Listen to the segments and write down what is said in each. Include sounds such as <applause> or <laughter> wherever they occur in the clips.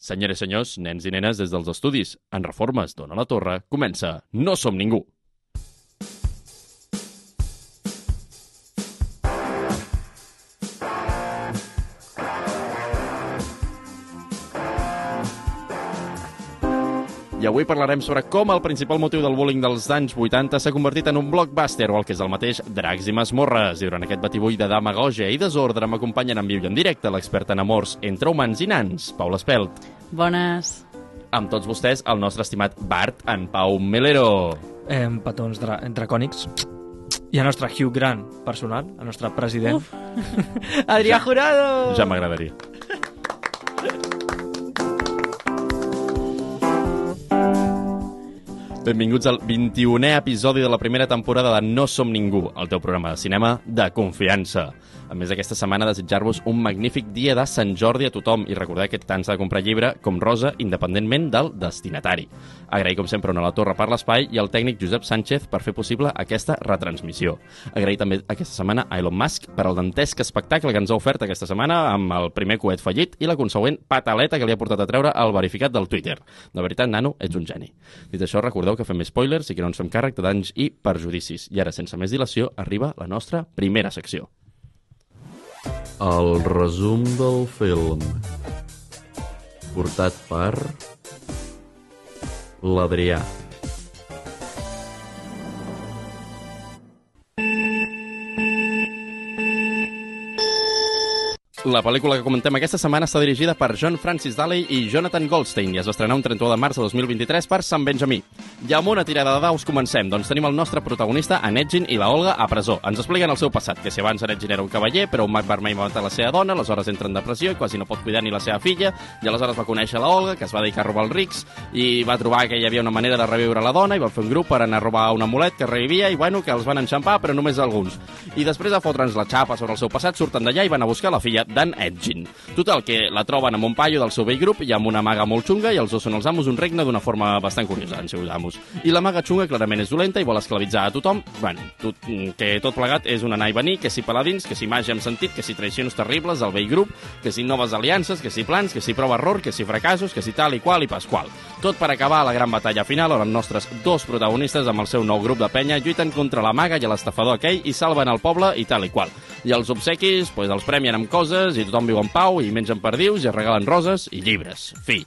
Senyores i senyors, nens i nenes des dels estudis, en reformes d'Ona la Torre, comença No som ningú. Avui parlarem sobre com el principal motiu del bullying dels anys 80 s'ha convertit en un blockbuster o el que és el mateix Dracs i Masmorres. I durant aquest batibull de demagogia i desordre m'acompanyen en viu i en directe l'expert en amors entre humans i nans, Paula Espelt. Bones. Amb tots vostès, el nostre estimat Bart, en Pau Melero. eh, petons dra dracònics i el nostre Hugh Grant personal, el nostre president. Uf. Adrià Jurado! Ja m'agradaria. Benvinguts al 21è episodi de la primera temporada de No som ningú, el teu programa de cinema de confiança. A més aquesta setmana desitjar-vos un magnífic dia de Sant Jordi a tothom i recordar que tant s'ha de comprar llibre com rosa independentment del destinatari. Agrair com sempre a la Torre per l'espai i al tècnic Josep Sánchez per fer possible aquesta retransmissió. Agrair també aquesta setmana a Elon Musk per al dantesc espectacle que ens ha ofert aquesta setmana amb el primer coet fallit i la consegüent pataleta que li ha portat a treure el verificat del Twitter. De veritat, nano, ets un geni. Dit això, recordeu que fem spoilers i que no ens fem càrrec de danys i perjudicis. I ara, sense més dilació, arriba la nostra primera secció. El resum del film portat per l'Adrià. La pel·lícula que comentem aquesta setmana està dirigida per John Francis Daley i Jonathan Goldstein i es va estrenar un 31 de març de 2023 per Sant Benjamí. I amb una tirada de daus comencem, doncs tenim el nostre protagonista, en Edgin i la Olga, a presó. Ens expliquen el seu passat, que si abans en Edgin era un cavaller, però un mag vermell va matar la seva dona, aleshores entra en depressió i quasi no pot cuidar ni la seva filla, i aleshores va conèixer la Olga, que es va dedicar a robar els rics, i va trobar que hi havia una manera de reviure la dona, i va fer un grup per anar a robar un amulet que revivia, i bueno, que els van enxampar, però només alguns. I després de fotre'ns la xapa sobre el seu passat, surten d'allà i van a buscar la filla d'en Edgin. Total, que la troben amb un paio del seu vell grup i amb una maga molt xunga i els dos són els amos d'un regne d'una forma bastant curiosa, en seus amos. I la maga xunga clarament és dolenta i vol esclavitzar a tothom, bueno, tot, que tot plegat és un anar i venir, que si paladins, que si màgia amb sentit, que si traicions terribles del vell grup, que si noves aliances, que si plans, que si prova error, que si fracassos, que si tal i qual i pasqual. Tot per acabar la gran batalla final on els nostres dos protagonistes amb el seu nou grup de penya lluiten contra la maga i l'estafador aquell i salven el poble i tal i qual. I els obsequis, pues, els premien amb coses i tothom viu en pau i mengen perdius i es regalen roses i llibres. Fi.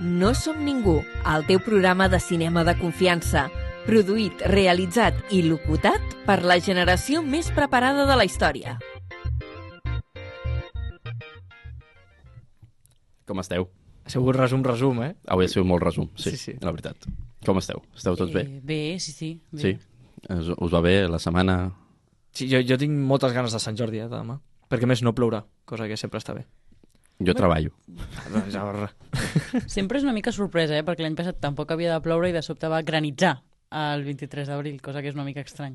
No som ningú, el teu programa de cinema de confiança. Produït, realitzat i locutat per la generació més preparada de la història. Com esteu? Ha sigut resum, resum, eh? Avui ha sigut molt resum, sí, Sí, sí, sí. la veritat. Com esteu? Esteu tots bé? Eh, bé, sí, sí. Bé. Sí? Us, us va bé la setmana? Sí, jo, jo tinc moltes ganes de Sant Jordi, eh, de demà. Perquè a més no plourà, cosa que sempre està bé. Jo treballo. Doncs <laughs> Sempre és una mica sorpresa, eh? perquè l'any passat tampoc havia de ploure i de sobte va granitzar el 23 d'abril, cosa que és una mica estrany.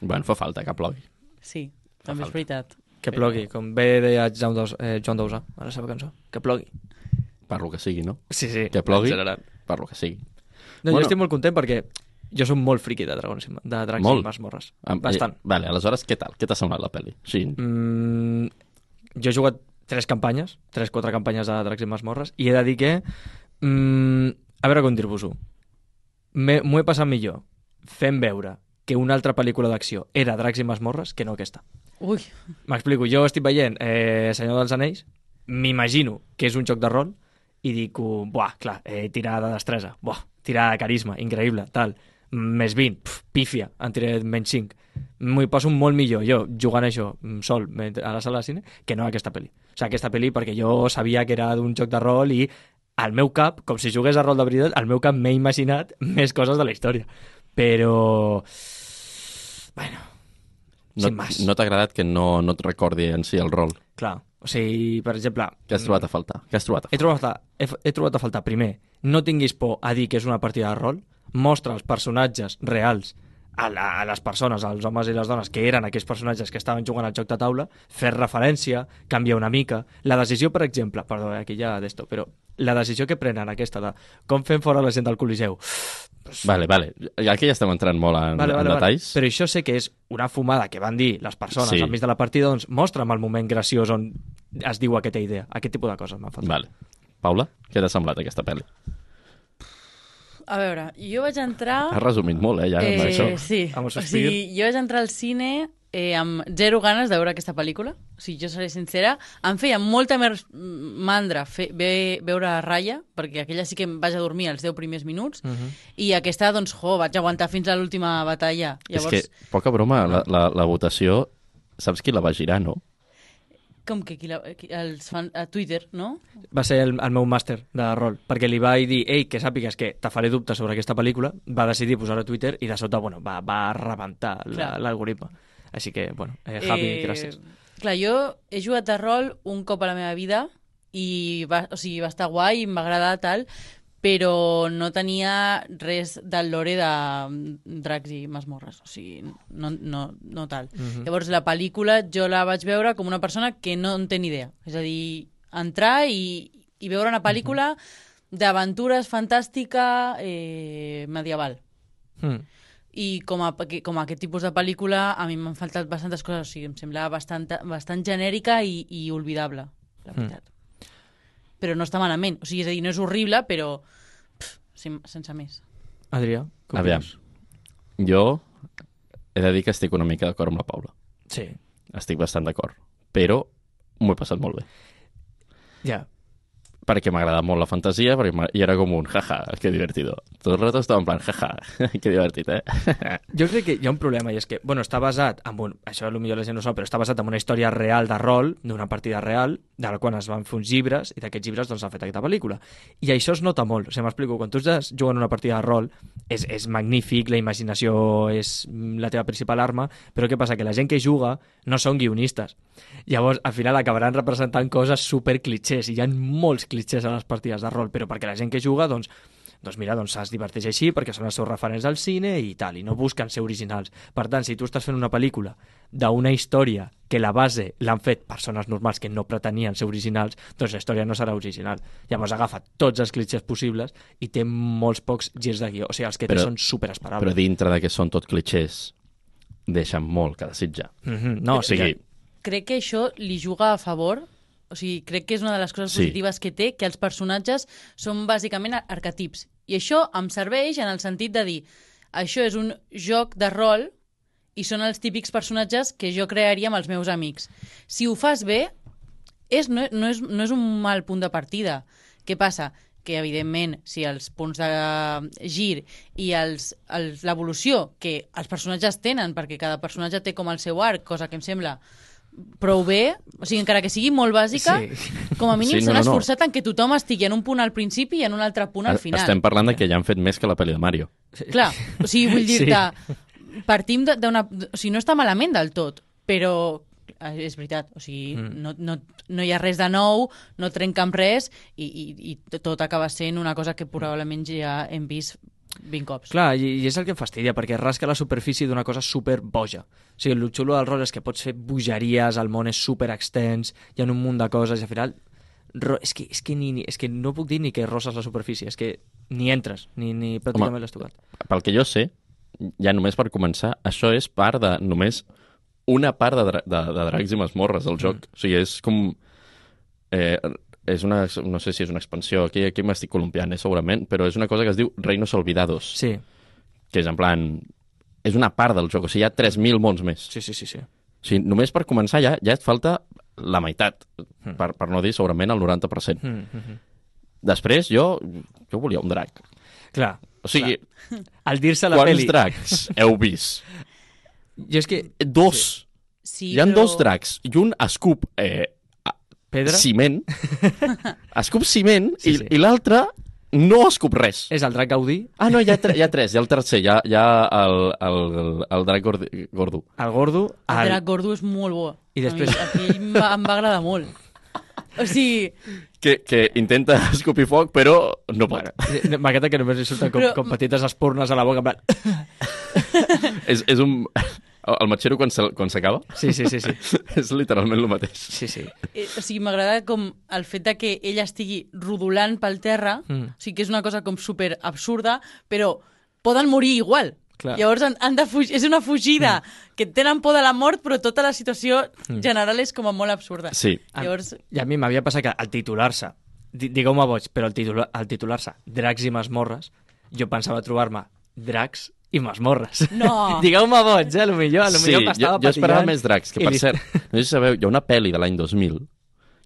Bueno, fa falta que plogui. Sí, també falta. és veritat. que plogui, com bé deia eh, Joan Dausà a la seva cançó. Que plogui. Per lo que sigui, no? Sí, sí. Que plogui. Per lo que sigui. No, Bueno. jo estic molt content perquè jo soc molt friqui de dragons, i- de dracs Molt. i masmorres. Am- Bastant. Eh, vale, aleshores, què tal? Què t'ha semblat la pel·li? Sí. Mm, jo he jugat tres campanyes, tres, quatre campanyes de Dracs i Masmorres, i he de dir que... Mm, a veure com dir-vos-ho. M'ho he passat millor fent veure que una altra pel·lícula d'acció era Dracs i Masmorres que no aquesta. Ui, M'explico, jo estic veient eh, Senyor dels Anells, m'imagino que és un joc de rol, i dic, buah, clar, eh, tirar de destresa, buah, tirar de carisma, increïble, tal, més 20, pf, pífia, en tiré menys 5. M'ho hi poso molt millor jo jugant això sol a la sala de cine que no aquesta pel·li. O sigui, aquesta pel·li perquè jo sabia que era d'un joc de rol i al meu cap, com si jugués a rol de veritat, al meu cap m'he imaginat més coses de la història. Però... Bueno, No, sin más. no t'ha agradat que no, no et recordi en si el rol? Clar, o sigui, per exemple... Què has trobat a faltar? Què has trobat a He trobat, a faltar, he, he trobat a faltar, primer, no tinguis por a dir que és una partida de rol, mostra els personatges reals a, la, a les persones, als homes i les dones, que eren aquells personatges que estaven jugant al joc de taula, fer referència, canviar una mica. La decisió, per exemple, perdó, eh, aquí ja d'esto, però la decisió que prenen aquesta de com fem fora la gent del Coliseu, Vale, vale. Aquí ja estem entrant molt en, Vale, vale, en vale. detalls. Però això sé que és una fumada que van dir les persones Sí. al mig de la partida, doncs mostra'm el moment graciós on es diu aquesta idea. Aquest tipus de coses m'han faltat. Vale. Paula, què t'ha semblat aquesta pel·li? A veure, jo vaig entrar... Has resumit molt, eh, ja, amb això. Eh, sí, Amb o sigui, jo vaig entrar al cine eh, amb zero ganes de veure aquesta pel·lícula. O sigui, jo seré sincera. Em feia molta més mandra fe, ve, veure Raya, perquè aquella sí que em vaig a dormir els 10 primers minuts, Uh -huh. i aquesta, doncs, jo, vaig aguantar fins a l'última batalla. Llavors, És que, poca broma, la, la, la votació, saps qui la va girar, no? Com que qui la, qui, els fan a Twitter, no? Va ser el, el meu màster de rol, perquè li vaig dir, ei, que sàpigues que te faré dubtes sobre aquesta pel·lícula, va decidir posar-ho a Twitter i de sota, bueno, va, va rebentar la- l'algoritme. Així que, bueno, eh, Javi, gràcies. Clar, jo he jugat a rol un cop a la meva vida i va, o sigui, va estar guai, em va agradar tal, però no tenia res del lore de mm, dracs i masmorres, o sigui, no, no, no tal. Mhm. Llavors, la pel·lícula jo la vaig veure com una persona que no en té ni idea. És a dir, entrar i, i veure una pel·lícula d'aventures fantàstica eh, medieval. Mm. I com a, com a aquest tipus de pel·lícula a mi m'han faltat bastantes coses, o sigui, em sembla bastant, bastant genèrica i, i olvidable, la Mm. veritat. Però no està malament, o sigui, és a dir, no és horrible, però pff, sem- sense més. Adrià, com Aviam. Jo he de dir que estic una mica d'acord amb la Paula. Sí, Estic bastant d'acord. Però m'ho he passat molt bé. ja. Perquè m'ha agradat molt la fantasia, perquè i era com un jaja, que divertido. Tot el rato estava en plan jaja, <laughs> que divertit, eh? <laughs> Jo crec que hi ha un problema i és que, bueno, està basat en un, això potser la gent no sap, però està basat en una història real de rol, d'una partida real, de la qual es van fer uns llibres i d'aquests llibres doncs s'ha fet aquesta pel·lícula. I això es nota molt, o sigui, m'explico, quan tu estàs jugant una partida de rol és, és magnífic, la imaginació és la teva principal arma, però què passa? Que la gent que juga no són guionistes. Llavors, al final acabaran representant coses super clichés, i hi ha molts clichés a les partides de rol, però perquè la gent que juga, doncs, doncs mira, doncs es diverteix així perquè són els seus referents al cine i tal, i no busquen ser originals. Per tant, si tu estàs fent una pel·lícula d'una història que la base l'han fet persones normals que no pretenien ser originals, doncs la història no serà original. Llavors agafa tots els clichés possibles i té molts pocs girs de guió. O sigui, els que Però- té són superesperables. Però dintre de que són tot clichés, deixen molt que desitjar. Mm -hmm. No, o sigui, Crec que això li juga a favor o sigui, crec que és una de les coses Sí. positives que té, que els personatges són bàsicament ar- arquetips. I això em serveix en el sentit de dir això és un joc de rol i són els típics personatges que jo crearia amb els meus amics. Si ho fas bé, és, no, no, és, no és un mal punt de partida. Què passa? Que, evidentment, si els punts de gir i l'evolució que els personatges tenen, perquè cada personatge té com el seu arc, cosa que em sembla prou bé, o sigui, encara que sigui molt bàsica, Sí. com a mínim Sí, sí, no, s'han no, no. esforçat en que tothom estigui en un punt al principi i en un altre punt al final. estem parlant de que ja han fet més que la pel·li de Mario. Clar, o sigui, vull Sí. dir-te, partim de- d'una... O sigui, no està malament del tot, però és veritat, o sigui, Mm. no, no, no hi ha res de nou, no trenca amb res i, i, i tot acaba sent una cosa que probablement ja hem vist 20 cops. Clar, i, i és el que em fastidia, perquè rasca la superfície d'una cosa super boja. O sigui, el xulo del rol és que pots fer bogeries, el món és super extens, hi ha un munt de coses, i al final... Ro és, que, és, que ni, ni, és que no puc dir ni que rosses la superfície, és que ni entres, ni, ni pràcticament l'has tocat. Pel que jo sé, ja només per començar, això és part de només una part de, dra de, de dracs i masmorres del joc. O sigui, és com... Eh, és una, no sé si és una expansió, aquí, aquí m'estic columpiant, eh, segurament, però és una cosa que es diu Reinos Olvidados, Sí, que és en plan... És una part del joc, o sigui, hi ha 3.000 mons més. sí, sí, sí. sí. O sigui, només per començar ja, ja et falta la meitat, Mm. per, per no dir segurament el 90%. Mm -hmm. Després, jo, jo volia un drac. Clar, O sigui, <laughs> al dir-se la quants peli... dracs <laughs> heu vist? Jo és que... Dos. Sí, Hi han però... dos dracs i un escup eh, Pedra ciment, <laughs> escup ciment, Sí, i, sí. i l'altre no escup res. és el drac Gaudí, Ah, no, hi ha, tre hi ha tres, hi ha el tercer, hi ha, hi ha el, el, el drac gordi, gordo. el gordo... El El... drac gordo és molt bo. I després- A mi, a mi em, va, em va agradar molt. O sigui, que, que intenta escopir foc, però no pot. Bueno, M'agrada que només li surten com, Però- com petites espurnes a la boca. en plan- <laughs> És, és un... El matxero quan s'acaba Sí, sí, sí, sí. <laughs> és literalment el mateix. sí, sí. eh, o sigui m'agrada com el fet de que ella estigui rodolant pel terra, Mm. o sigui que és una cosa com super absurda, però poden morir igual. Clar. Llavors han, han de fugir, és una fugida, Mm. que tenen por de la mort, però tota la situació general és com a molt absurda. Sí. Llavors, I a mi m'havia passat que al titular-se, di- digueu-me boig, però al, titular, al titular-se Dracs i masmorres, jo pensava trobar-me dracs i masmorres. No. <laughs> digueu-me boig, eh? A lo millor, a lo sí, millor jo, esperava més dracs, que per li- cert, no sé si sabeu, hi ha una pel·li de l'any 2000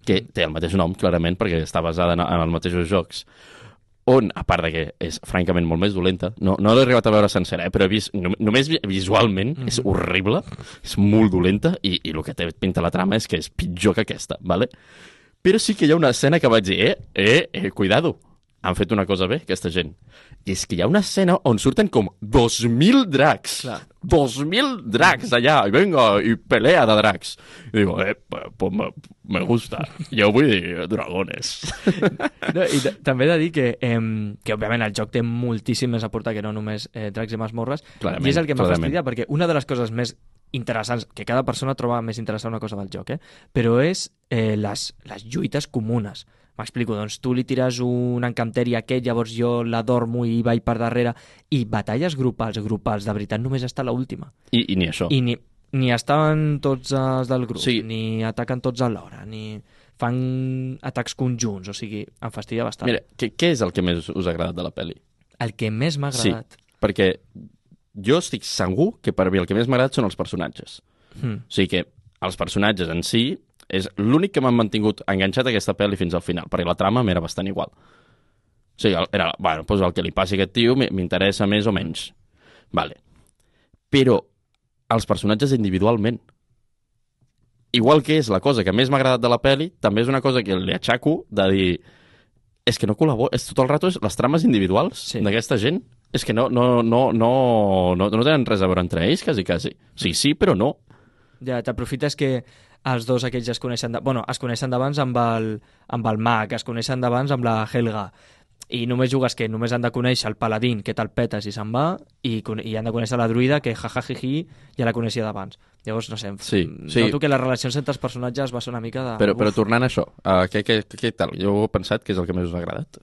que té el mateix nom, clarament, perquè està basada en, en els mateixos jocs, on, a part de que és francament molt més dolenta, no, no l'he arribat a veure sencera, eh, però he vist, no, només vi- visualment Mhm. és horrible, és molt dolenta, i, i el que té pinta la trama és que és pitjor que aquesta, ¿vale? Però sí que hi ha una escena que vaig dir, eh, eh, eh, cuidado, han fet una cosa bé, aquesta gent. I és que hi ha una escena on surten com 2.000 dracs. Clar. 2.000 dracs allà, i venga, i pelea de dracs. I digo, eh, pues me, me gusta. Jo vull dir dragones. <laughs> No, I també he de dir que, eh, que òbviament el joc té moltíssim més a portar que no només eh, dracs i masmorres Clarament, i és el que m'ha fastidiat perquè una de les coses més interessants, que cada persona troba més interessant una cosa del joc, eh? però és eh, les, les lluites comunes. M'explico, doncs tu li tires un encanteri a aquest, llavors jo l'adormo i vaig per darrere, i batalles grupals, grupals, de veritat només està la última. I, I ni això. I ni, ni estaven tots els del grup, Sí. ni ataquen tots alhora, ni fan atacs conjunts, o sigui, em fastidia bastant. Mira, què, què és el que més us ha agradat de la pel·li? El que més m'ha Sí. agradat... Perquè jo estic segur que per mi el que més m'ha agradat són els personatges. Hmm. O sigui que els personatges en si és l'únic que m'han mantingut enganxat a aquesta pel·li fins al final, perquè la trama m'era bastant igual. O sigui, era, bueno, doncs el que li passi a aquest tio m'interessa més o menys. Vale. Però els personatges individualment, igual que és la cosa que més m'ha agradat de la pel·li, també és una cosa que li aixaco de dir és que no col·labora, és tot el rato és les trames individuals Sí. d'aquesta gent és que no, no, no, no, no, no tenen res a veure entre ells, quasi, quasi. Sí, sí, però no. Ja t'aprofites que els dos aquells es coneixen... De... Bueno, es coneixen d'abans amb, el, amb el mag, es coneixen d'abans amb la Helga, i només jugues que només han de conèixer el paladín, que te'l petes i se'n va, i, con- i han de conèixer la druida, que jajajiji, ja la coneixia d'abans. Llavors, no sé, Sí, sí. noto que les relacions entre els personatges va ser una mica de... Però, però tornant a això, uh, què, què, què tal? Jo he pensat que és el que més us ha agradat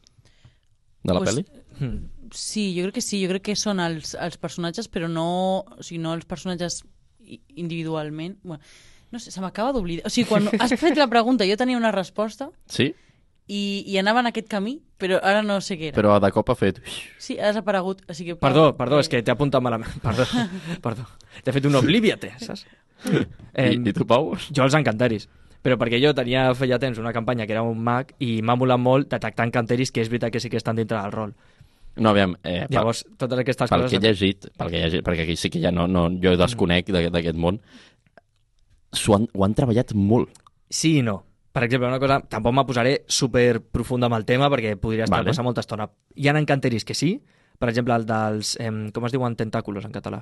de la Pues- pel·li. Hmm. sí, jo crec que sí, jo crec que són els, els personatges, però no, o sigui, no els personatges individualment. Bueno, no sé, se m'acaba d'oblidar. O sigui, quan <laughs> has fet la pregunta jo tenia una resposta Sí? i, i anava en aquest camí, però ara no sé què era. Però de cop ha fet... Sí, ha desaparegut. O sigui, Perdó, perdó, és que t'he apuntat malament. <laughs> Perdó, perdó. T'he fet un obliviate, saps? I, I tu, Pau? Jo els encanteris. Però perquè jo tenia feia temps una campanya que era un mag i m'ha molat molt detectar encanteris que és veritat que sí que estan dintre del rol. No, aviam, eh, pel, Llavors, totes aquestes pel coses... que he llegit, pel que he llegit, perquè aquí sí que ja no, no jo desconec d'aquest món, s'ho han, ho han treballat molt. Sí i no. Per exemple, una cosa, tampoc me posaré super profunda amb el tema perquè podria estar Vale. passant molta estona. Hi ha encanteris que sí, per exemple, el dels... Em, com es diuen tentáculos en català?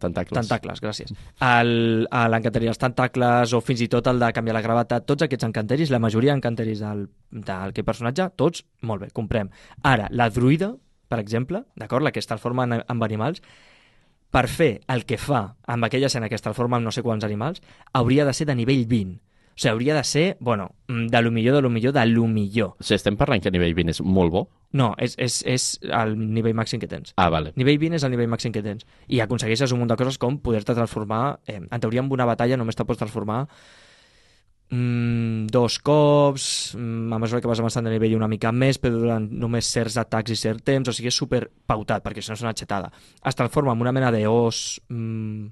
Tentacles. Tentacles, gràcies. L'encanteri dels tentacles o fins i tot el de canviar la gravata, tots aquests encanteris, la majoria d'encanteris del, del que personatge, tots, molt bé, comprem. Ara, la druida, per exemple, d'acord, la que es transforma en, en animals, per fer el que fa amb aquella escena que es transforma en no sé quants animals, hauria de ser de nivell 20. O sigui, hauria de ser, bueno, mm, de lo millor, de lo millor, de lo millor. O sigui, estem parlant que a nivell 20 és molt bo? No, és, és, és el nivell màxim que tens. Ah, vale. Nivell 20 és el nivell màxim que tens. I aconsegueixes un munt de coses com poder-te transformar... Eh, en teoria, amb una batalla només te pots transformar mm, dos cops, mm, a mesura que vas avançant de nivell una mica més, però durant només certs atacs i cert temps, o sigui, és super pautat, perquè si no és una xetada. Es transforma en una mena d'os mm,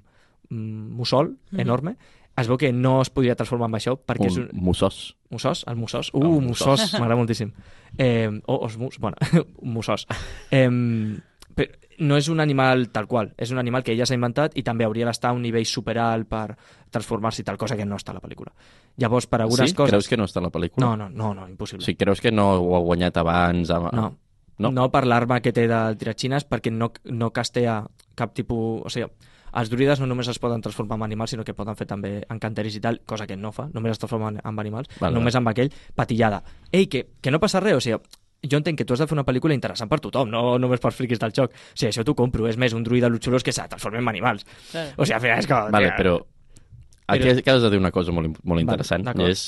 mm, mussol Mhm. enorme, es veu que no es podria transformar en això perquè és Un un... mussós. Mussós? El mussós? El Uh, mussós. mussós, m'agrada moltíssim. Eh, o os mus, bueno, <laughs> un mussós. Eh, però no és un animal tal qual, és un animal que ella s'ha inventat i també hauria d'estar a un nivell superalt per transformar-se i tal, cosa que no està a la pel·lícula. Llavors, per algunes sí? coses... Creus que no està a la pel·lícula? No, no, no, no, impossible. O sigui, creus que no ho ha guanyat abans? Amb... No. No? no per l'arma que té del tiratxines, perquè no, no castea cap tipus... O sigui, els druides no només es poden transformar en animals, sinó que poden fer també encanteris i tal, cosa que no fa, només es transforma en, en animals, Vale, només amb aquell patillada. Ei, que, que no passa res, o sigui, jo entenc que tu has de fer una pel·lícula interessant per tothom, no només per friquis del xoc. O sigui, això t'ho compro, és més un druida luxurós que s'ha transformat en animals. Claro. O sigui, al final és com... Vale, però aquí Però- acabes de dir una cosa molt, molt interessant, i és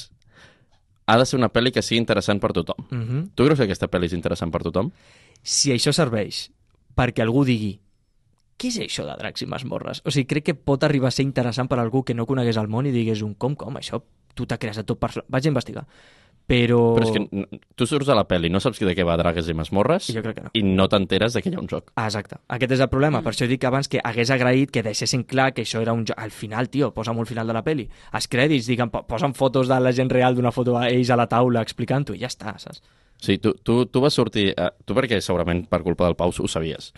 ha de ser una pel·li que sigui interessant per tothom. Mhm. Tu creus que aquesta pel·li és interessant per tothom? si això serveix perquè algú digui què és això de dracs i masmorres? O sigui, crec que pot arribar a ser interessant per algú que no conegués el món i digués un com, com, això tu t'ha creat a tot per... Vaig a investigar. Però... Però és que tu surts a la pel·li, no saps de què va Dragues i Masmorres Jo crec que no. i no t'enteres de que hi ha un joc. Ah, exacte. Aquest és el problema. Per això dic abans que hagués agraït que deixessin clar que això era un joc. Al final, tio, posa'm al final de la peli. Els crèdits, digue'm, po- posa'm fotos de la gent real d'una foto a ells a la taula explicant-ho i ja està, saps? Sí, tu, tu, tu vas sortir... Eh, tu perquè segurament per culpa del Pau ho sabies,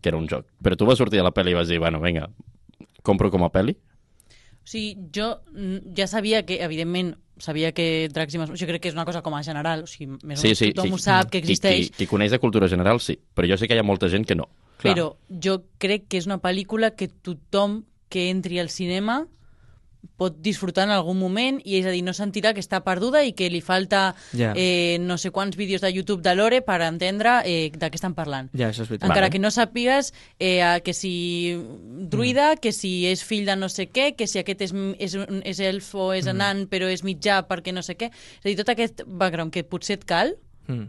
que era un joc. Però tu vas sortir de la pel·li i vas dir, bueno, vinga, compro com a pel·li? O sigui, jo ja sabia que, evidentment, sabia que Dracs i Masmorres... Jo crec que és una cosa com a general, o sigui, més o Sí, menys sí, tothom sí. ho sap, que Qui, existeix, qui, qui coneix de cultura general, sí. Però jo sé que hi ha molta gent que no. Clar. però jo crec que és una pel·lícula que tothom que entri al cinema pot disfrutar en algun moment i és a dir, no sentirà que està perduda i que li falta Ja. eh, no sé quants vídeos de YouTube de l'Ore per entendre eh, de què estan parlant. Ja, això és veritat. Encara Vale. que no sàpigues eh, que si druida, que si és fill de no sé què, que si aquest és, és, és elf o és nan però és mitjà perquè no sé què. És a dir, tot aquest background que potser et cal Mm.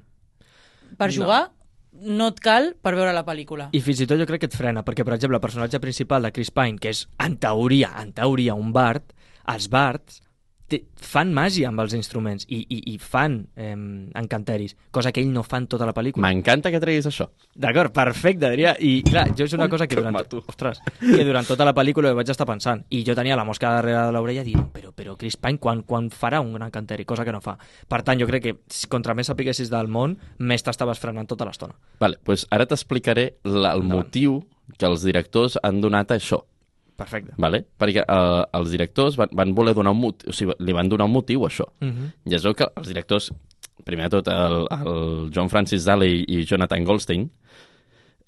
per jugar, no, et cal per veure la pel·lícula. I fins i tot jo crec que et frena, perquè, per exemple, el personatge principal de Chris Pine, que és, en teoria, en teoria, un bard, els bards fan màgia amb els instruments i, i, i fan eh, encanteris, cosa que ell no fa en tota la pel·lícula. M'encanta que treguis això. D'acord, perfecte, Adrià. I clar, jo és una cosa que durant, ostres, que durant tota la pel·lícula ho vaig estar pensant. I jo tenia la mosca darrere de l'orella dient, però, però Chris Pine quan, quan farà un gran canteri? Cosa que no fa. Per tant, jo crec que si contra més sapiguessis del món, més t'estaves frenant tota l'estona. Vale, pues ara t'explicaré la- el motiu que els directors han donat a això. Perfecte. Vale? Perquè eh, els directors van, van voler donar un motiu, o sigui, li van donar un motiu a això. Uh -huh. I veu que els directors, primer de tot el, el John Francis Daley i Jonathan Goldstein,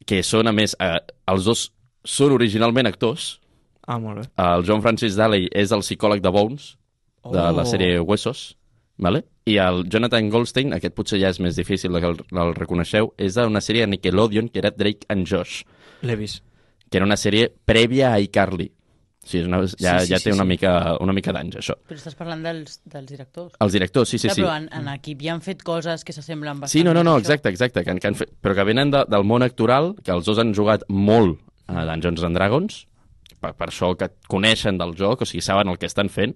que són, a més, eh, els dos són originalment actors. Ah, molt bé. El John Francis Daley és el psicòleg de Bones, de Oh. la sèrie Huesos, vale? i el Jonathan Goldstein, aquest potser ja és més difícil que el, el reconeixeu, és d'una sèrie de Nickelodeon que era Drake and Josh, L'he vist. Que era una sèrie prèvia a iCarly. O sigui, és una, ja, Sí, sí, ja sí, té una sí. mica, una mica d'anys, això. Però estàs parlant dels, dels directors. Els directors, sí, sí, Clar, sí. Però en, en equip ja han fet coses que s'assemblen bastant. Sí, no, no, no, exacte, exacte, que, han- que han fet, però que venen de, del món actoral, que els dos han jugat molt a Dungeons and Dragons, per, per això que coneixen del joc, o sigui, saben el que estan fent.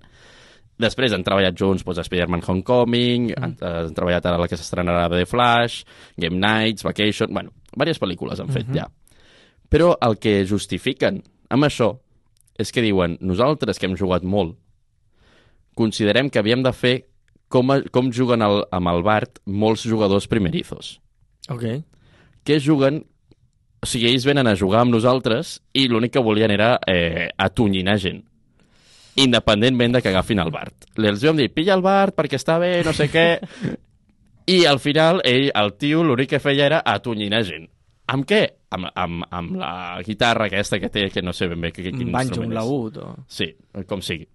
Després han treballat junts doncs, a Spider-Man Homecoming, mm. han, han treballat ara la que s'estrenarà de The Flash, Game Nights, Vacation... Bueno, diverses pel·lícules han fet mm -hmm. ja. Però el que justifiquen amb això és que diuen, nosaltres que hem jugat molt, considerem que havíem de fer com, a, com juguen el, amb el Bart molts jugadors primerizos. Ok. Que juguen... O sigui, ells venen a jugar amb nosaltres i l'únic que volien era eh, atonyinar gent independentment de que agafin el Bart. Els vam dir, pilla el Bart perquè està bé, no sé què... <laughs> I al final, ell, el tio, l'únic que feia era atonyinar gent. Amb què? Amb, amb, amb la guitarra aquesta que té, que no sé ben bé que, quin Un banjo, instrument un és. laúd o... Sí, com sigui.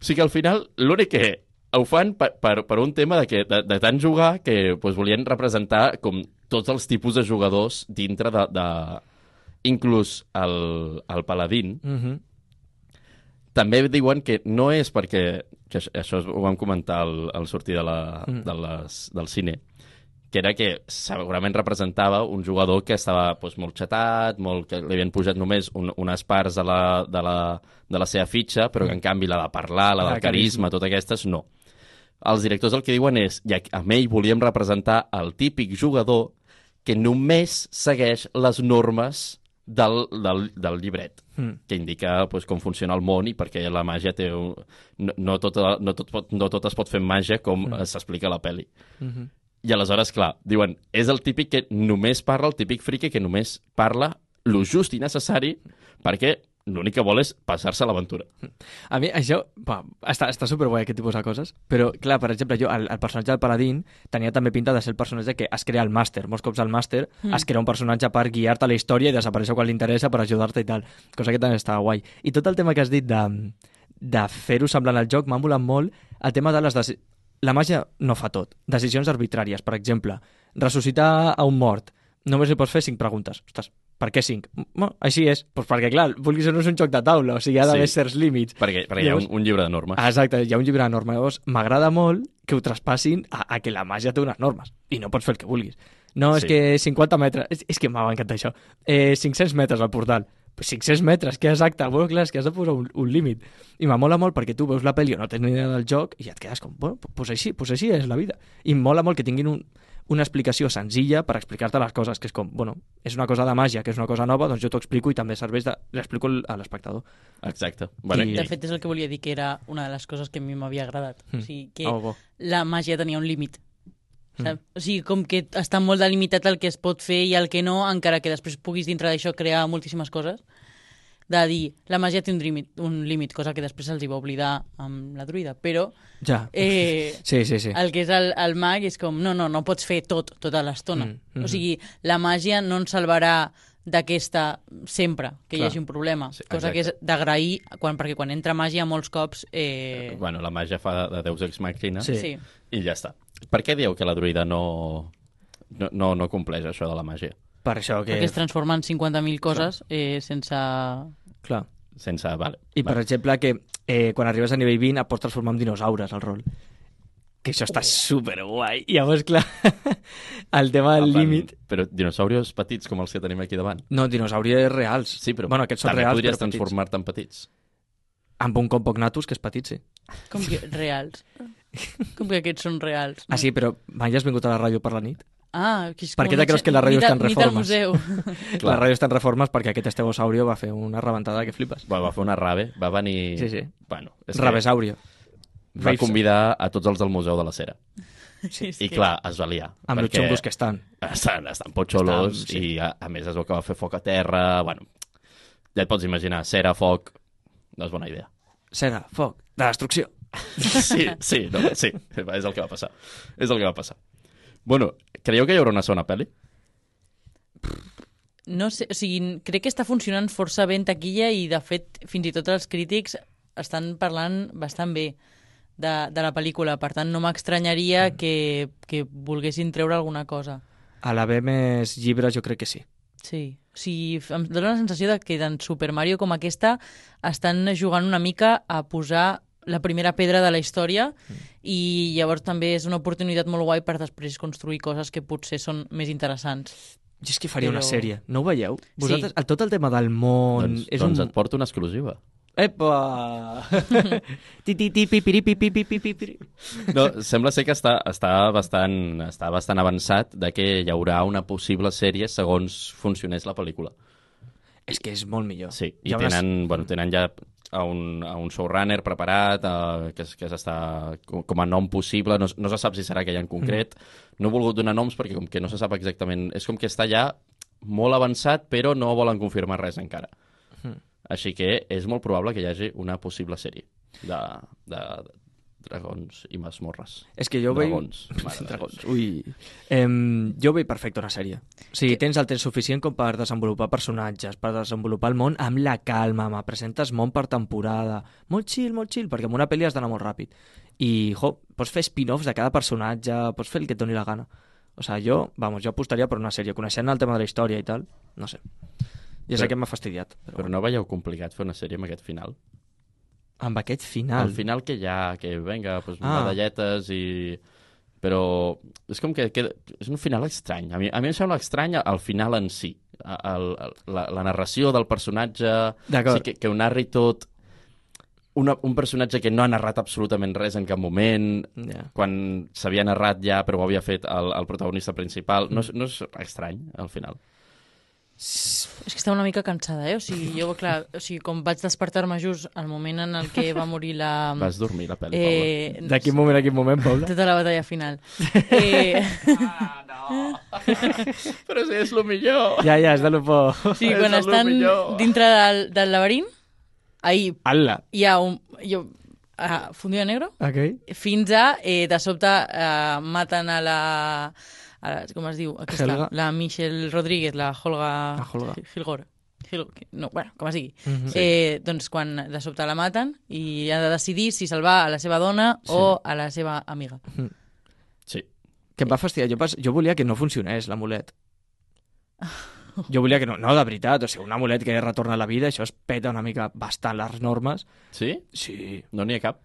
O sigui que al final l'únic que ho fan per, per, per un tema de, que, de, de tant jugar que pues, volien representar com tots els tipus de jugadors dintre de... de... Inclús el, el paladín Uh -huh. també diuen que no és perquè, que això, ho vam comentar al, al sortir de la, Mm. de les, del cine, que era que segurament representava un jugador que estava doncs, molt xatat, molt, que li havien pujat només un, unes parts de la, de, la, de la seva fitxa, però que en canvi la de parlar, la La del de carisma, totes aquestes, no. Els directors el que diuen és, i amb ell volíem representar el típic jugador que només segueix les normes del, del, del llibret Mm. que indica pues, com funciona el món i perquè la màgia té un... no, no, tot, no, tot pot, no tot es pot fer màgia com mm. s'explica a la pel·li. Uh -huh. I aleshores, clar, diuen, és el típic que només parla, el típic friqui que només parla lo just i necessari perquè l'únic que vol és passar-se l'aventura. A mi això, va, està, està superguai aquest tipus de coses, però clar, per exemple, jo, el, el personatge del Paladín tenia també pinta de ser el personatge que es crea el màster. Molts cops al màster mm. es crea un personatge per guiar-te a la història i desaparèixer quan li interessa per ajudar-te i tal. Cosa que també està guai. I tot el tema que has dit de, de fer-ho semblant al joc m'ha molat molt el tema de les. La màgia no fa tot. Decisions arbitràries, per exemple, ressuscitar a un mort. Només li pots fer cinc preguntes. Ostres, per què cinc? Bueno, així és. Pues perquè, clar, vulguis o no és un joc de taula, o sigui, hi ha d'haver Sí. certs límits. Perquè, perquè hi ha un, un llibre de normes. Exacte, hi ha un llibre de normes. Llavors, m'agrada molt que ho traspassin a, a que la màgia té unes normes i no pots fer el que vulguis. No, és Sí. que 50 metres... És, és que m'ha encantat això. Eh, 500 metres al portal. Pues 500 metres, que exacte? Bueno, clar, és que has de posar un, un límit. I me mola molt perquè tu veus la pel·li o no tens ni idea del joc i et quedes com, bueno, pues així, pues així és la vida. I mola molt que tinguin un, una explicació senzilla per explicar-te les coses, que és com, bueno, és una cosa de màgia, que és una cosa nova, doncs jo t'ho explico i també serveix de... l'explico a l'espectador. Exacte. Bueno, I- De fet, és el que volia dir, que era una de les coses que a mi m'havia agradat. Mm. O sigui, que Oh, bo. la màgia tenia un límit. Saps? O sigui, com que està molt delimitat el que es pot fer i el que no, encara que després puguis dintre d'això crear moltíssimes coses, de dir, la màgia té un límit, un límit cosa que després els hi va oblidar amb la druida, però Ja. eh, <laughs> Sí, sí, sí. el que és el, el mag és com, no, no, no pots fer tot, tota l'estona. Mm, Mm, mhm. O sigui, la màgia no ens salvarà d'aquesta sempre que Clar. hi hagi un problema. Sí, cosa que és exacte. d'agrair, quan, perquè quan entra màgia molts cops... Eh, bueno, la màgia fa de, de Deus Ex Machina Sí. sí. i ja està. Per què dieu que la druida no, no, no, no compleix això de la màgia? Per això que... Perquè es transforma en 50.000 coses eh, sense... Clar. Sense... Vale, I, per exemple, que eh, quan arribes a nivell 20 et pots transformar en dinosaures, al rol. Que això està superguai. I llavors, clar, <laughs> el tema del límit... Però dinosaurios petits com els que tenim aquí davant. No, dinosaures reals. Sí, però bueno, aquests són també reals, podries transformar-te en petits. Amb un compognatus, que és petit, sí. Com que <laughs> reals. <laughs> Com que aquests són reals. Ah, sí, però mai has vingut a la ràdio per la nit? Ah, que és Per què te creus que la ràdio nit està en nit al reformes? museu. <laughs> La ràdio està en reformes perquè aquest estegosaurio va fer una rebentada que flipes. Va, va fer una rave, va venir... Sí, sí. Bueno, és que Ravesaurio. va Raves. convidar a tots els del Museu de la Cera. <laughs> Sí, I que- clar, es va liar. Amb els xungos que estan. estan, estan potxolos Estan, sí. i a, a més es veu que va fer foc a terra. Bueno, ja et pots imaginar, cera, foc... No és bona idea. Cera, foc, de destrucció. <laughs> Sí, sí, no, sí, és el que va passar. És el que va passar. Bueno, creieu que hi haurà una segona pel·li? No sé, o sigui, crec que està funcionant força bé en taquilla i, de fet, fins i tot els crítics estan parlant bastant bé de, de la pel·lícula. Per tant, no m'estranyaria Mm. que, que volguessin treure alguna cosa. A l'haver més llibres jo crec que sí. Sí. O sigui, em dóna la sensació de que en Super Mario com aquesta estan jugant una mica a posar la primera pedra de la història i llavors també és una oportunitat molt guai per després construir coses que potser són més interessants. Jo és que faria una Però- sèrie, no ho veieu? Sí. Vosaltres, el, tot el tema del món... doncs és doncs un... et porto una exclusiva. Epa! <laughs> ti, ti, ti, pipiri, pipi, pipi, pipiri. No, sembla ser que està, està, bastant, està bastant avançat de que hi haurà una possible sèrie segons funcionés la pel·lícula. És que és molt millor. Sí, i unes- tenen, bueno, tenen ja a un, a un showrunner preparat uh, que, es- que s'està com, com a nom possible, no, no se sap si serà aquell en concret. No he volgut donar noms perquè com que no se sap exactament... És com que està ja molt avançat, però no volen confirmar res encara. Així que és molt probable que hi hagi una possible sèrie de, de dragons i masmorres. És que jo veig... Dragons. <laughs> De Dragons. Ui. Em, jo veig perfecte una sèrie. O sigui, tens el temps suficient com per desenvolupar personatges, per desenvolupar el món amb la calma, me presentes món per temporada. Molt chill, molt chill, perquè amb una pel·li has d'anar molt ràpid. I, jo, pots fer spin-offs de cada personatge, pots fer el que et doni la gana. O sigui, jo, vamos, jo apostaria per una sèrie, coneixent el tema de la història i tal, no sé. Ja sé Però- que m'ha fastidiat. Però, Però no veieu complicat fer una sèrie amb aquest final? Amb aquest final... Al final que hi ha, que venga, pues, Ah. medalletes i... Però és com que, que és un final estrany. A mi, a mi em sembla estrany el final en si. El, el, la, la narració del personatge... Sí, que, que ho narri tot... Una, un personatge que no ha narrat absolutament res en cap moment, Ja. quan s'havia narrat ja però ho havia fet el, el protagonista principal. No, és- no és estrany, al final. És que estava una mica cansada, eh? O sigui, jo, clar, o sigui, com vaig despertar-me just al moment en el que va morir la... <laughs> Vas dormir, la pel·li, Paula. eh, De quin moment a quin moment, Paula? tota la batalla final. <laughs> Eh... <laughs> Però si és el millor. Ja, ja, és de lo por. Sí, És quan estan millor. dintre del, del laberint, ahí Alla. hi ha un... Jo, uh, fundido negro, Ok. fins a, eh, de sobte, uh, maten a la... A la com es diu? Aquesta, Helga. la Michelle Rodríguez, la Holga... La Holga. Hilgor. Hil... No, bueno, com es digui. Mhm. eh, doncs quan de sobte la maten i ha de decidir si salvar a la seva dona Sí. o a la seva amiga. Sí. Que em va fastidiar. Jo, pas... jo volia que no funcionés l'amulet. <laughs> Jo volia que no, no, de veritat, o sigui, un amulet que retorna a la vida, això es peta una mica bastant les normes. Sí? Sí. No n'hi ha cap?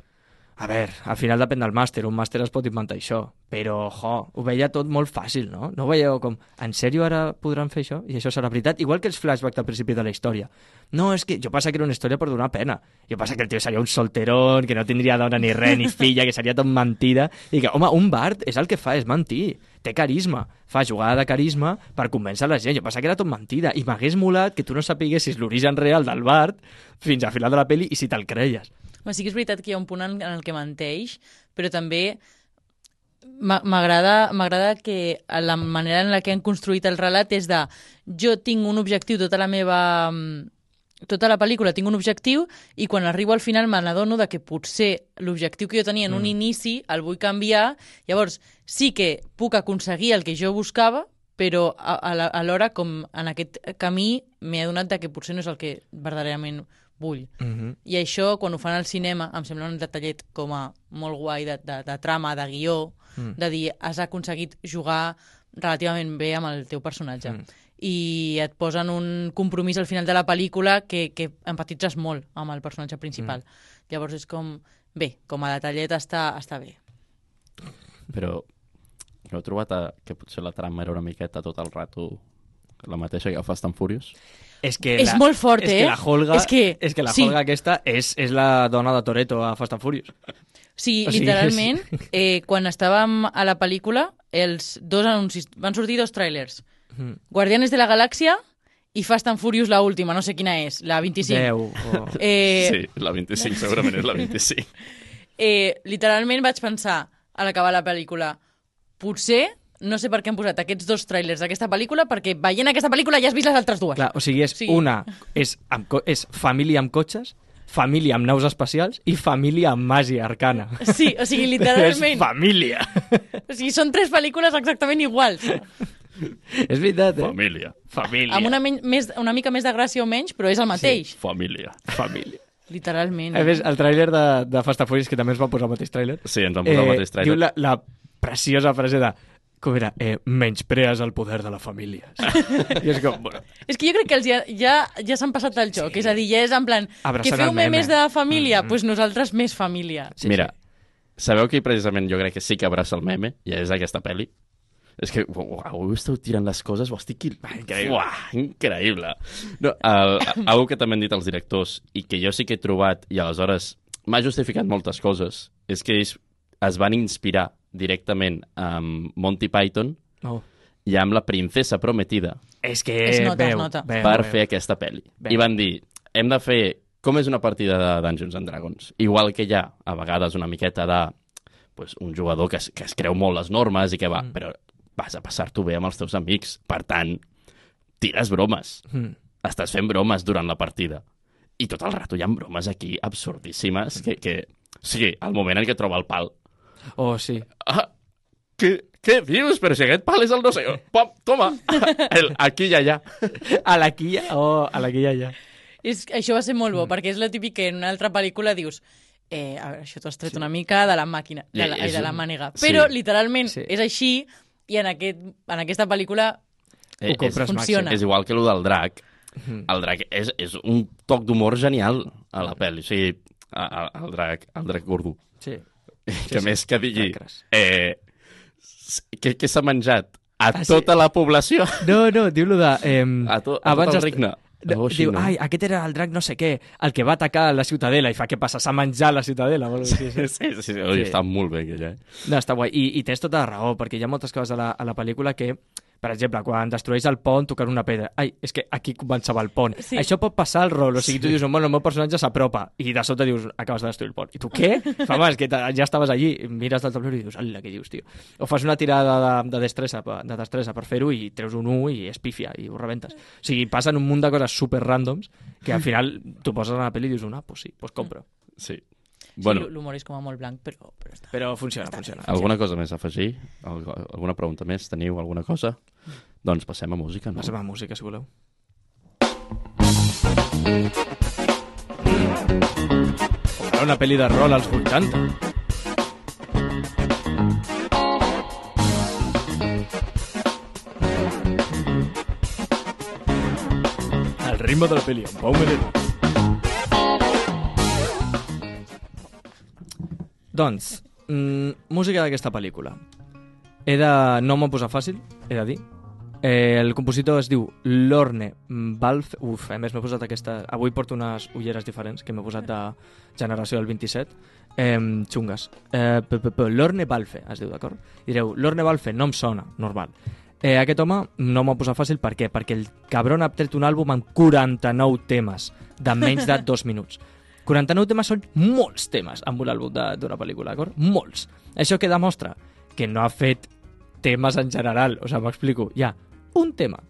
A veure, al final depèn del màster, un màster es pot inventar això, però, jo, ho veia tot molt fàcil, no? No ho veieu com, en sèrio ara podran fer això? I això serà veritat? Igual que els flashbacks al principi de la història. No, és que jo passa que era una història per donar pena. Jo passa que el tio seria un solterón, que no tindria dona ni res, ni <laughs> filla, que seria tot mentida, i que, home, un Bart és el que fa, és mentir. Té carisma, fa jugada de carisma per convèncer la gent. Jo passa que era tot mentida, i m'hagués molat que tu no sapiguessis l'origen real del Bart fins al final de la pel·li i si te'l creies. Home, sí que és veritat que hi ha un punt en, en el que menteix, però també m'a- m'agrada que la manera en la que han construït el relat és de jo tinc un objectiu tota la meva mm, tota la pel·lícula tinc un objectiu i quan arribo al final me n'adono de que potser l'objectiu que jo tenia en un inici el vull canviar, llavors sí que puc aconseguir el que jo buscava, però alhora com en aquest camí m'he adonat de que potser no és el que verdaderament vull. Mm -hmm. I això, quan ho fan al cinema, em sembla un detallet com a molt guai de, de, de trama, de guió, Mm. de dir, has aconseguit jugar relativament bé amb el teu personatge. Mm. I et posen un compromís al final de la pel·lícula que, que empatitzes molt amb el personatge principal. Mm. Llavors és com, bé, com a detallet està, està bé. Però heu trobat a, que potser la trama era una miqueta tot el rato la mateixa que Fast and Furious? És que És molt fort, és eh? Que la Holga, És que- és que la sí. Holga aquesta és, és la dona de Toreto a Fast and Furious. Sí, O sigui, literalment, eh, quan estàvem a la pel·lícula, els dos anuncis, van sortir dos trailers. Mm. Guardianes de la Galàxia i Fast and Furious la última, no sé quina és, la 25. 10. O... <laughs> Eh, Sí, la 25 segurament és la 25. <laughs> eh, literalment vaig pensar, a l'acabar la pel·lícula, potser, no sé per què han posat aquests dos trailers d'aquesta pel·lícula, perquè veient aquesta pel·lícula ja has vist les altres dues. Clar, o sigui, és Sí. una, <laughs> és, amb, és família amb cotxes, família amb naus espacials i família amb màgia arcana. Sí, o sigui, <laughs> és literalment. família. O sigui, són tres pel·lícules exactament iguals. <laughs> és veritat, eh? Família. Família. Amb una, més, una mica més de gràcia o menys, però és el mateix. Família. Família. Literalment. A més, el tràiler de, de Fast and Furious, que també ens va posar el mateix tràiler, Sí, ens van posar el mateix trailer. diu la, la preciosa frase de com era? Eh, menysprees el poder de la família. <laughs> I és com, bueno, És que jo crec que els ja, ja, ja s'han passat el joc. Sí. És a dir, ja és en plan, Abraçant que feu el meme. memes de família, Mm. doncs pues nosaltres més família. sí, Mira, sabeu que precisament jo crec que sí que abraça el meme, i és aquesta pel·li? És que, uau, ho esteu tirant les coses, ho estic... increïble. Uah, increïble. No, el, algo que també han dit els directors, i que jo sí que he trobat, i aleshores m'ha justificat moltes coses, és que ells es van inspirar directament amb Monty Python Oh. i amb la princesa prometida És que Es nota, es veu, nota. Veu, per veu. fer aquesta pel·li. Veu. I van dir, hem de fer com és una partida de Dungeons and Dragons. Igual que hi ha, a vegades, una miqueta de pues, un jugador que es, que es creu molt les normes i que va, Mm. però vas a passar-t'ho bé amb els teus amics. Per tant, tires bromes. Mm. Estàs fent bromes durant la partida. I tot el rato hi ha bromes aquí absurdíssimes que, que... O sigui, al moment en què troba el pal. Oh, sí. Ah, què, què dius? Però si aquest pal és el no sé... Pom, toma! El aquí i allà. A la quilla, oh, a la quilla ja. És, això va ser molt Mm. bo, perquè és la típic que en una altra pel·lícula dius eh, a veure, això t'ho has tret una mica de la màquina, de la, I de la un- mànega. sí. Però, literalment, Sí. és així, i en, aquest, en aquesta pel·lícula Ho compres funciona. És igual que el del drac. Mhm. El drac és, és un toc d'humor genial a la pel·li. O sigui, a- a- el drac, el drac gordo. Sí. Que sí. més que digui eh, què, què s'ha menjat a Ah, sí. tota la població, No, no, diu-lo de... Eh, a, to, a tot el regne. No, diu, no? ai, aquest era el drac no sé què, el que va atacar la ciutadela, i fa què passa, s'ha menjat la ciutadela. o alguna cosa així, Sí, <laughs> sí, sí, oi, Sí. està molt bé aquella. Eh? No, està guai. I, I tens tota la raó, perquè hi ha moltes coses a la, a la pel·lícula que Per exemple, quan destrueix el pont tocant una pedra. Ai, és que aquí començava el pont. Sí. Això pot passar al rol. O sigui, tu dius, bueno, el meu personatge s'apropa i de sobte dius, acabes de destruir el pont. I tu, què? Home, és que ja estaves allí, mires del tablero i dius, ala, què dius, tio? O fas una tirada de, de destressa, per- de destressa per fer-ho i treus un 1 i es pifia i ho rebentes. O sigui, passen un munt de coses super randoms que al final tu poses a la pel·li i dius, ah, pues sí, pues compro. Sí. Bueno. Bueno, Sí, L'humor és com a molt blanc, però, però està. Però funciona, funciona. alguna cosa més a afegir? Algu- Alguna pregunta més? Teniu alguna cosa? Doncs passem a música, no? Passem a música, si voleu. Era una pel·li de rol als 80. El ritme de la pel·li, amb Pau Melero. Doncs, mm, música d'aquesta pel·lícula. He de... No m'ho posat fàcil, he de dir. Eh, el compositor es diu Lorne Balfe... Uf, a més m'he posat aquesta... Avui porto unes ulleres diferents que m'he posat de generació del 27. Eh, xungues. Eh, p -p -p Lorne Balfe, es diu, d'acord? Direu, Lorne Balfe no em sona, normal. Eh, aquest home no m'ho posat fàcil, per què? Perquè el cabron ha tret un àlbum amb 49 temes de menys de dos minuts. 49 temes són molts temes amb un àlbum d'una pel·lícula, d'acord? Molts. Això que demostra que no ha fet temes en general, o sigui, m'explico. Hi ha un tema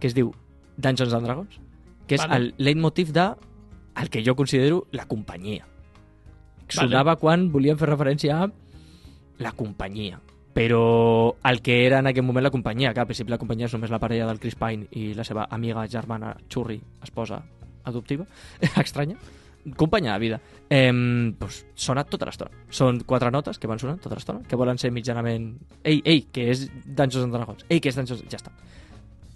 que es diu Dungeons and Dragons, que és Vale. el leitmotiv de el que jo considero la companyia. Sonava quan volien fer referència a la companyia. Però el que era en aquell moment la companyia, que al principi la companyia és només la parella del Chris Pine i la seva amiga, germana, xurri, esposa adoptiva, <laughs> estranya, companya de vida. Eh, doncs sona tota l'estona. Són quatre notes que van sonant tota l'estona, que volen ser mitjanament... Ei, ei, que és Dungeons and Dragons. Ei, que és Dungeons... Ja està.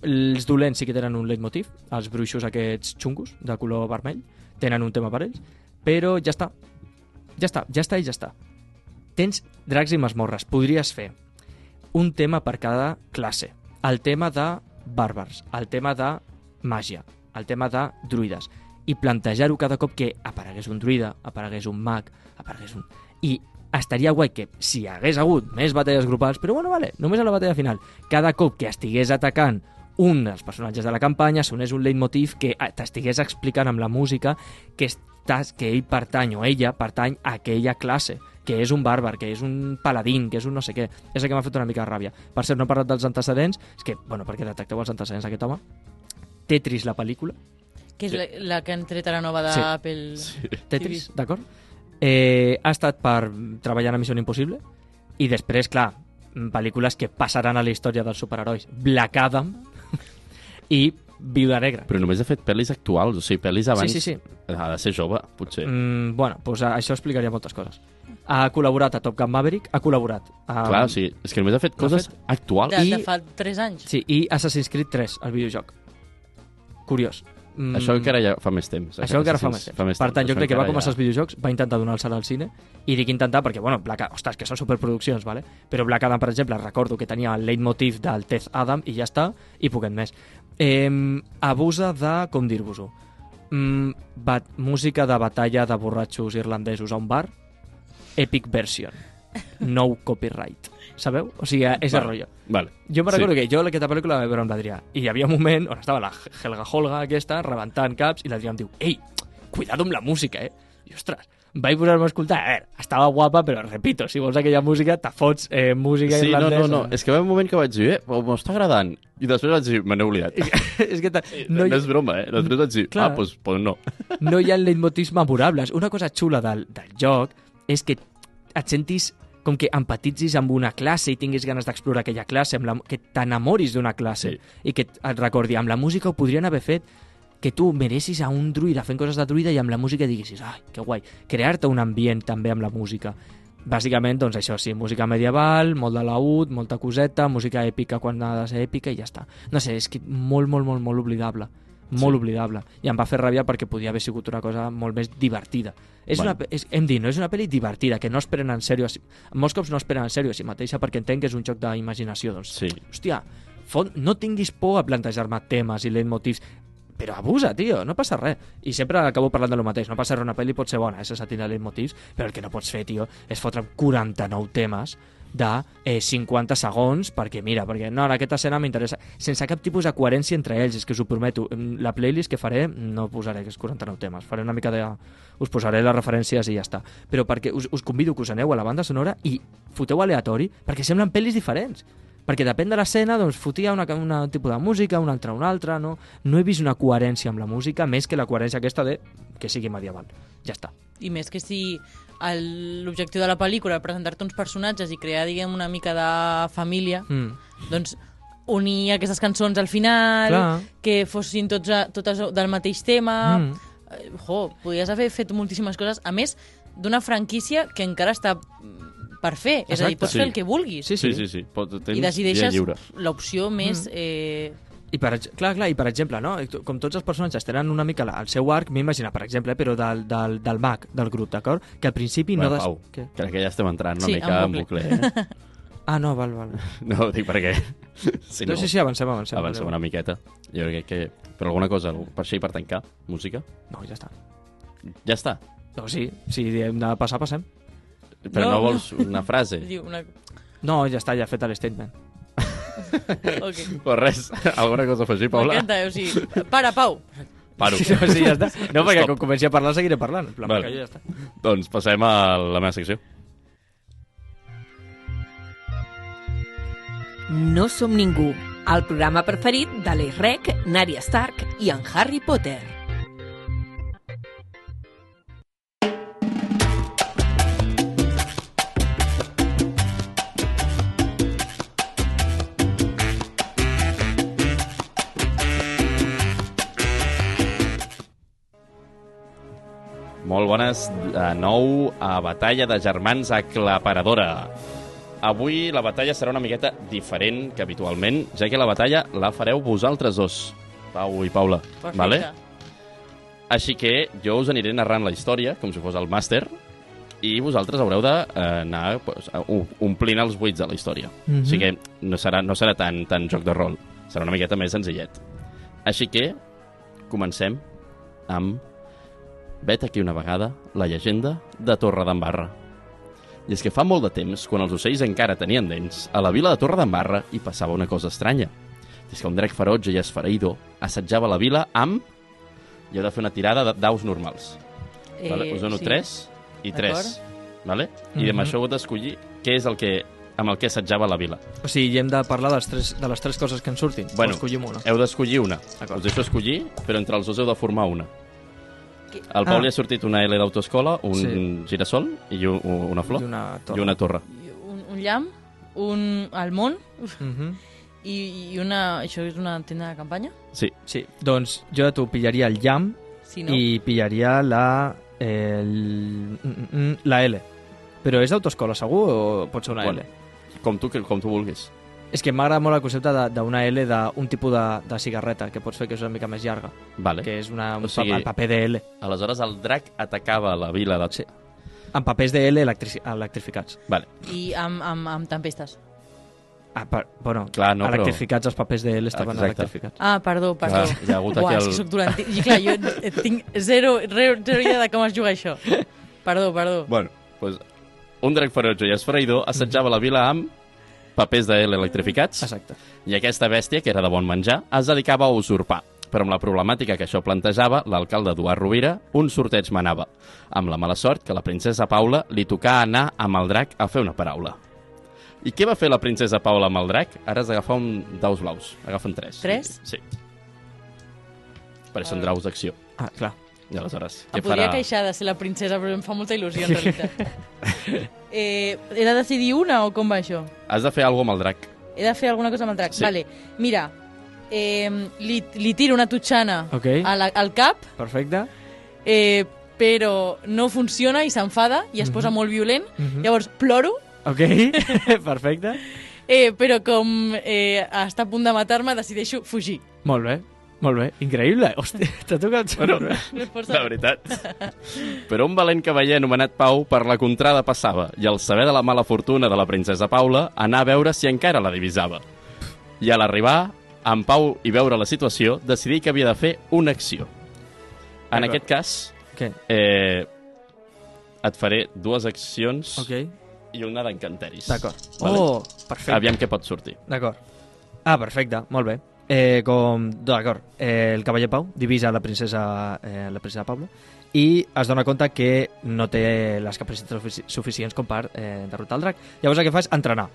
Els dolents sí que tenen un leitmotiv, els bruixos aquests xungos, de color vermell, tenen un tema per ells, però ja està. Ja està, ja està i ja està. Tens dracs i masmorres, podries fer un tema per cada classe. El tema de bàrbars, el tema de màgia, el tema de druides. I plantejar-ho cada cop que aparegués un druida, aparegués un mag, aparegués un... I estaria guai que si hi hagués hagut més batalles grupals, però bueno, vale, només a la batalla final, cada cop que estigués atacant un dels personatges de la campanya sonés un leitmotiv que eh, t'estigués explicant amb la música que, estàs, que ell pertany o ella pertany a aquella classe que és un bàrbar, que és un paladín, que és un no sé què. És el que m'ha fet una mica de ràbia. Per cert, no he parlat dels antecedents, és que, bueno, perquè detecteu els antecedents d'aquest home. Tetris, la pel·lícula. Que és la, la que han tret ara nova Sí. d'Apple. Sí. Tetris, d'acord? Eh, ha estat per treballar a Missió Impossible i després, clar, pel·lícules que passaran a la història dels superherois. Black Adam i Viuda Negra. Però només ha fet pel·lis actuals, o sigui, pel·lis abans... Sí, sí, sí. Ha de ser jove, potser. Mm, bueno, doncs això explicaria moltes coses. Ha col·laborat a Top Gun Maverick, ha col·laborat a... Clar, o sigui, és que només ha fet coses actuals. De, I- de fa 3 anys. Sí, i Assassin's Creed 3, el videojoc. Curiós. Mm, Això encara ja fa més temps. Això encara fa més temps. Fa més per tant, jo crec que va començar ja- els videojocs, va intentar donar-se al cine, i dic intentar perquè, bueno, Black Adam, ostres, que són superproduccions, vale? però Black Adam, per exemple, recordo que tenia el leitmotiv del Teth Adam, i ja està, i poquet més. Eh, abusa de, com dir-vos-ho, mm, bat, música de batalla de borratxos irlandesos a un bar, epic version, <laughs> no copyright, sabeu? O sigui, és el Vale. rotllo. Vale. Jo me recordo Sí. que jo aquesta pel·lícula la vaig veure amb l'Adrià i hi havia un moment on estava la Helga Holga aquesta rebentant caps i l'Adrià em diu ei, cuidado amb la música, eh? I ostres, vaig posar-me a escoltar, a veure, estava guapa, però repito, si vols aquella música, te fots eh, música Sí, no, irlandesa. no, no. És que va un moment que vaig dir, eh, m'està agradant. I després vaig dir, me n'he oblidat. <laughs> és que ta... No, no, no és broma, eh? Després vaig dir, Clar. ah, doncs pues, no. no hi ha leitmotivs memorables. Una cosa xula del, del joc és que et sentis com que empatitzis amb una classe i tinguis ganes d'explorar aquella classe, amb la, que t'enamoris d'una classe Sí. i que et recordi, amb la música ho podrien haver fet que tu meressis a un druida fent coses de druida i amb la música diguessis, ai, que guai, crear-te un ambient també amb la música. Bàsicament, doncs això sí, música medieval, molt de laúd, molta coseta, música èpica quan ha de ser èpica i ja està. No sé, és que molt, molt, molt, molt oblidable. Molt Sí. oblidable. I em va fer ràbia perquè podia haver sigut una cosa molt més divertida. És Bueno. una, és, hem dit, no és una pel·li divertida, que no es prenen en sèrio. si- Molts cops no es prenen en sèrio a si mateixa perquè entenc que és un joc d'imaginació. Doncs, Sí. hòstia, fot, no tinguis por a plantejar-me temes i leitmotivs, però abusa, tio, no passa res. I sempre acabo parlant de lo mateix, no passa res, una pel·li pot ser bona, eh, sense tindre leitmotivs, però el que no pots fer, tio, és fotre 49 temes de eh, 50 segons, perquè mira, perquè no, en aquesta escena m'interessa, sense cap tipus de coherència entre ells, és que us ho prometo. Mm, La playlist que faré no posaré aquests 49 temes, faré una mica de... us posaré les referències i ja està. Però perquè us, us convido que us aneu a la banda sonora i foteu aleatori, perquè semblen pel·lis diferents perquè depèn de l'escena, doncs fotia una, una tipus de música, una altra una altra, no? No he vist una coherència amb la música, més que la coherència aquesta de que sigui medieval. Ja està. I més que si l'objectiu de la pel·lícula presentar-te uns personatges i crear, diguem, una mica de família, Mm. doncs unir aquestes cançons al final, Clar. que fossin tots, a, totes del mateix tema... Mm. Eh, Jo, podries haver fet moltíssimes coses, a més d'una franquícia que encara està mm, per fer. És a dir, Exacte. pots Sí. fer el que vulguis. Sí, Sí, sí. sí, sí. Pot, tens I decideixes l'opció més... Mm. Eh, I per, clar, clar, i per exemple, no? com tots els personatges tenen una mica el seu arc, m'imagina, per exemple, però del, del, del mag del grup, d'acord? Que al principi no... Bueno, Des... Pau, Què? crec que ja estem entrant una Sí, mica en en bucle. Eh? <laughs> Ah, no, val, val. <laughs> No, ho dic perquè... <laughs> Si no, sí, sí, avancem, avancem. Avancem una miqueta. Jo crec que... Però alguna cosa, per així, per tancar, música? No, ja està. Ja està. No, sí, si hem de passar, passem. Però no, No, vols una frase? diu una... No, ja està, ja he fet el statement. <laughs> Ok. Pues res, alguna cosa a afegir, Paula? M'encanta, o sigui, para, Pau. Paro. <laughs> Sí, no, sí, ja està. No, perquè Stop. quan comenci a parlar seguiré parlant. En plan, Vale. ja està. Doncs passem a la meva secció. No som ningú, el programa preferit de l'Eix Nària Stark i en Harry Potter. Molt bones, de nou a Batalla de Germans Aclaparadora. Avui la batalla serà una miqueta diferent que habitualment, ja que la batalla la fareu vosaltres dos, Pau i Paula. Perfecte. Vale? Així que jo us aniré narrant la història, com si fos el màster, i vosaltres haureu d'anar pues, a- o- omplint els buits de la història. Mhm. O sigui que no serà, no serà tan, tan joc de rol, serà una miqueta més senzillet. Així que comencem amb Vet aquí una vegada la llegenda de Torre d'Embarra. I és que fa molt de temps, quan els ocells encara tenien dents, a la vila de Torre d'Embarra hi passava una cosa estranya. I és que un drac ferotge i esfereïdor assetjava la vila amb... I heu de fer una tirada de- d'aus normals. Eh, vale? Us dono sí. 3 i 3. Vale? I Mhm. amb això heu d'escollir què és el que amb el que assetjava la vila. O sigui, hem de parlar de les tres, de les tres coses que ens surtin. Bueno, o escollim una. Heu d'escollir una. Us deixo escollir, però entre els dos heu de formar una. Al Pau Ah. li ha sortit una L d'autoescola, un Sí. girassol i un, una flor I una torre. i una torre. Un, un llamp, un el món Mhm. i, i una... Això és una tenda de campanya? Sí, Sí, doncs jo a tu pillaria el llamp Si no... i pillaria la... El, mm, mm, mm, la L. Però és d'autoescola, segur, o pot ser una Bueno. L? com tu, com tu vulguis. És que m'agrada molt el concepte de- d'una L d'un tipus de, de cigarreta que pots fer que és una mica més llarga, Vale. que és una, un O sigui- pa, el paper de L. Aleshores el drac atacava la vila de... Sí. Amb papers de L electrici electrificats. Vale. I amb, amb, amb tempestes. Ah, per, bueno, Clar, no, però- electrificats, els papers de L estaven Exacte. electrificats. Ah, perdó, perdó. Clar, hi ha hagut aquí és el- que soc dolent. I clar, jo tinc zero, zero, zero idea de com es juga això. <laughs> Perdó, perdó. Bueno, doncs un drac ferotge i esfereïdor assetjava la vila amb papers de L electrificats Exacte. i aquesta bèstia, que era de bon menjar, es dedicava a usurpar. Però amb la problemàtica que això plantejava, l'alcalde Eduard Rovira un sorteig manava, amb la mala sort que la princesa Paula li tocà anar amb el drac a fer una paraula. I què va fer la princesa Paula amb el drac? Ara has d'agafar un daus blaus. Agafa'n tres. Tres? Sí. Perquè són draus d'acció. Ah, clar. I aleshores, Em què podria farà? queixar de ser la princesa, però em fa molta il·lusió, en realitat. <laughs> eh, he de decidir una o com va això? Has de fer alguna amb el drac. He de fer alguna cosa amb el drac? Sí. Vale, mira, eh, li, li tiro una tutxana Ok, a la, al cap, perfecte. eh, però no funciona i s'enfada i es posa molt violent. Mhm. Llavors ploro, Ok, <laughs> perfecte. eh, però com eh, està a punt de matar-me, decideixo fugir. Molt bé, molt bé. Increïble. Hòstia, t'ha tocat Bueno. La veritat. Però un valent cavaller anomenat Pau per la contrada passava i al saber de la mala fortuna de la princesa Paula anà a veure si encara la divisava. I a l'arribar, en Pau i veure la situació, decidí que havia de fer una acció. En D'acord. aquest cas, Què? eh, et faré dues accions Ok. i una d'encanteris. D'acord. Vale? Oh, perfecte. Aviam què pot sortir. D'acord. Ah, perfecte, molt bé. Eh, com... D'acord, eh, el cavaller Pau divisa la princesa, eh, la princesa Paula i es dona compte que no té les capacitats sufici- suficients com per eh, derrotar el drac. Llavors el que fa és entrenar.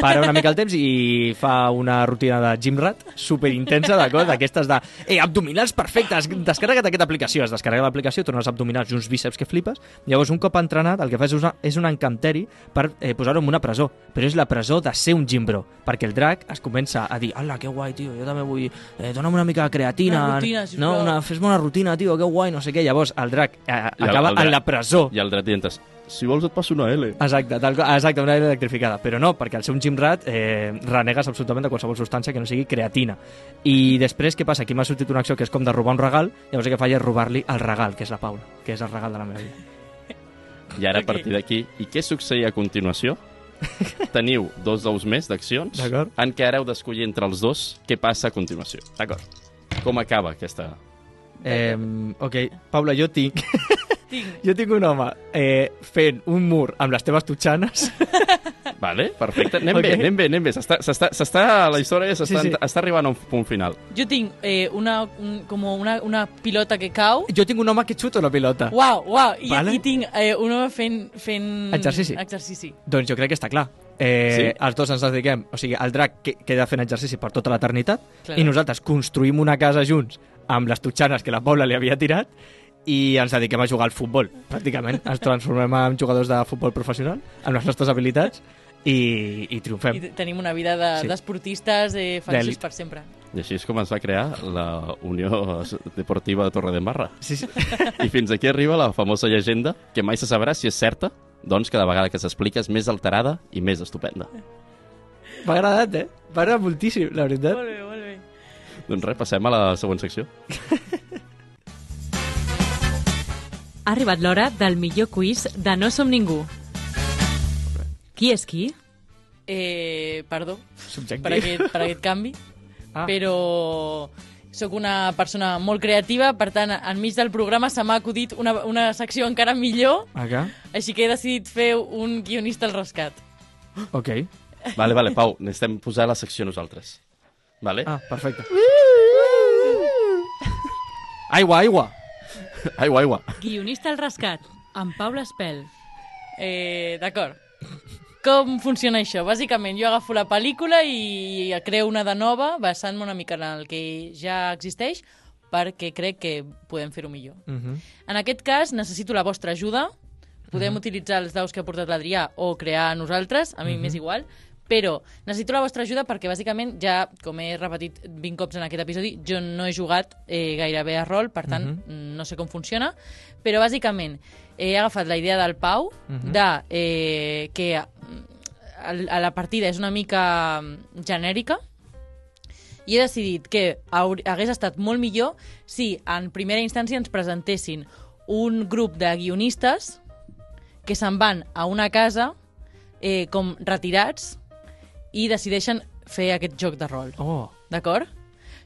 Para una mica el temps i fa una rutina de gym rat super intensa, d'acord? D'aquestes de, eh, abdominals perfectes, descarrega't aquesta aplicació. Es descarrega l'aplicació, té uns abdominals i uns bíceps que flipes. Llavors, un cop entrenat, el que fa és, una, és un encanteri per eh, posar-ho en una presó. Però és la presó de ser un gimbro, perquè el drac es comença a dir, ala, que guai, tio, jo també vull... Eh, dona'm una mica de creatina. Una rutina, sisplau." no, una, fes-me una rutina, tio, que guai, no sé què. Llavors, el drac eh, I el- acaba el drac- en la presó. I el dret dient si vols et passo una L. Exacte, tal, exacte, una aire electrificada. Però no, perquè al ser un gym rat eh, renegues absolutament de qualsevol substància que no sigui creatina. I després, què passa? Aquí m'ha sortit una acció que és com de robar un regal, llavors el que faig és robar-li el regal, que és la Paula, que és el regal de la meva vida. I ara, a partir d'aquí, i què succeïa a continuació? <laughs> Teniu dos ous més d'accions D'acord. en què ara heu d'escollir entre els dos què passa a continuació. D'acord. Com acaba aquesta... Eh, ok, Paula, jo tinc... <laughs> Tinc. jo tinc un home eh, fent un mur amb les teves tutxanes. <laughs> Vale, perfecte. Anem Ok. bé, anem bé, anem bé. S'està, la història s'està Sí, sí. està arribant a un punt final. Jo tinc eh, una, un, com una, una pilota que cau. jo tinc un home que xuta una pilota. Uau, uau. I, Vale. i tinc eh, un home fent, fent... Exercici. Exercici. Doncs jo crec que està clar. Eh, Sí? Els dos ens dediquem, o sigui, el drac que queda fent exercici per tota l'eternitat i nosaltres construïm una casa junts amb les tutxanes que la Paula li havia tirat i ens dediquem a jugar al futbol, pràcticament. Ens transformem en jugadors de futbol professional amb les nostres habilitats i, i triomfem. I te- tenim una vida de- Sí. d'esportistes de, eh, feliços per sempre. I així és com es va crear la Unió Deportiva de Torre de Marra. Sí, sí. I fins aquí arriba la famosa llegenda, que mai se sabrà si és certa, doncs cada vegada que s'explica és més alterada i més estupenda. M'ha agradat, eh? M'ha agradat moltíssim, la veritat. Molt bé, molt bé. Doncs res, passem a la següent secció. <laughs> Ha arribat l'hora del millor quiz de No som ningú. Qui és qui? Eh, perdó Subjectiu. per aquest, per aquest canvi, Ah. però sóc una persona molt creativa, per tant, enmig del programa se m'ha acudit una, una secció encara millor, Acá? així que he decidit fer un guionista al rescat. Ok. Vale, vale, Pau, necessitem posar la secció nosaltres. Vale? Ah, perfecte. Aigua, aigua. <laughs> Aigua, aigua. Guionista al rescat, amb Paula Espel. Eh, D'acord. Com funciona això? Bàsicament, jo agafo la pel·lícula i creo una de nova, basant-me una mica en el que ja existeix, perquè crec que podem fer-ho millor. Uh -huh. En aquest cas, necessito la vostra ajuda. Podem utilitzar els daus que ha portat l'Adrià o crear nosaltres, a mi m'és igual, però necessito la vostra ajuda perquè, bàsicament, ja, com he repetit 20 cops en aquest episodi, jo no he jugat eh, gairebé a rol, per tant, no sé com funciona, però, bàsicament, he agafat la idea del Pau de eh, que mm, a la partida és una mica mm, genèrica, i he decidit que hagués estat molt millor si en primera instància ens presentessin un grup de guionistes que se'n van a una casa eh, com retirats i decideixen fer aquest joc de rol. Oh. D'acord?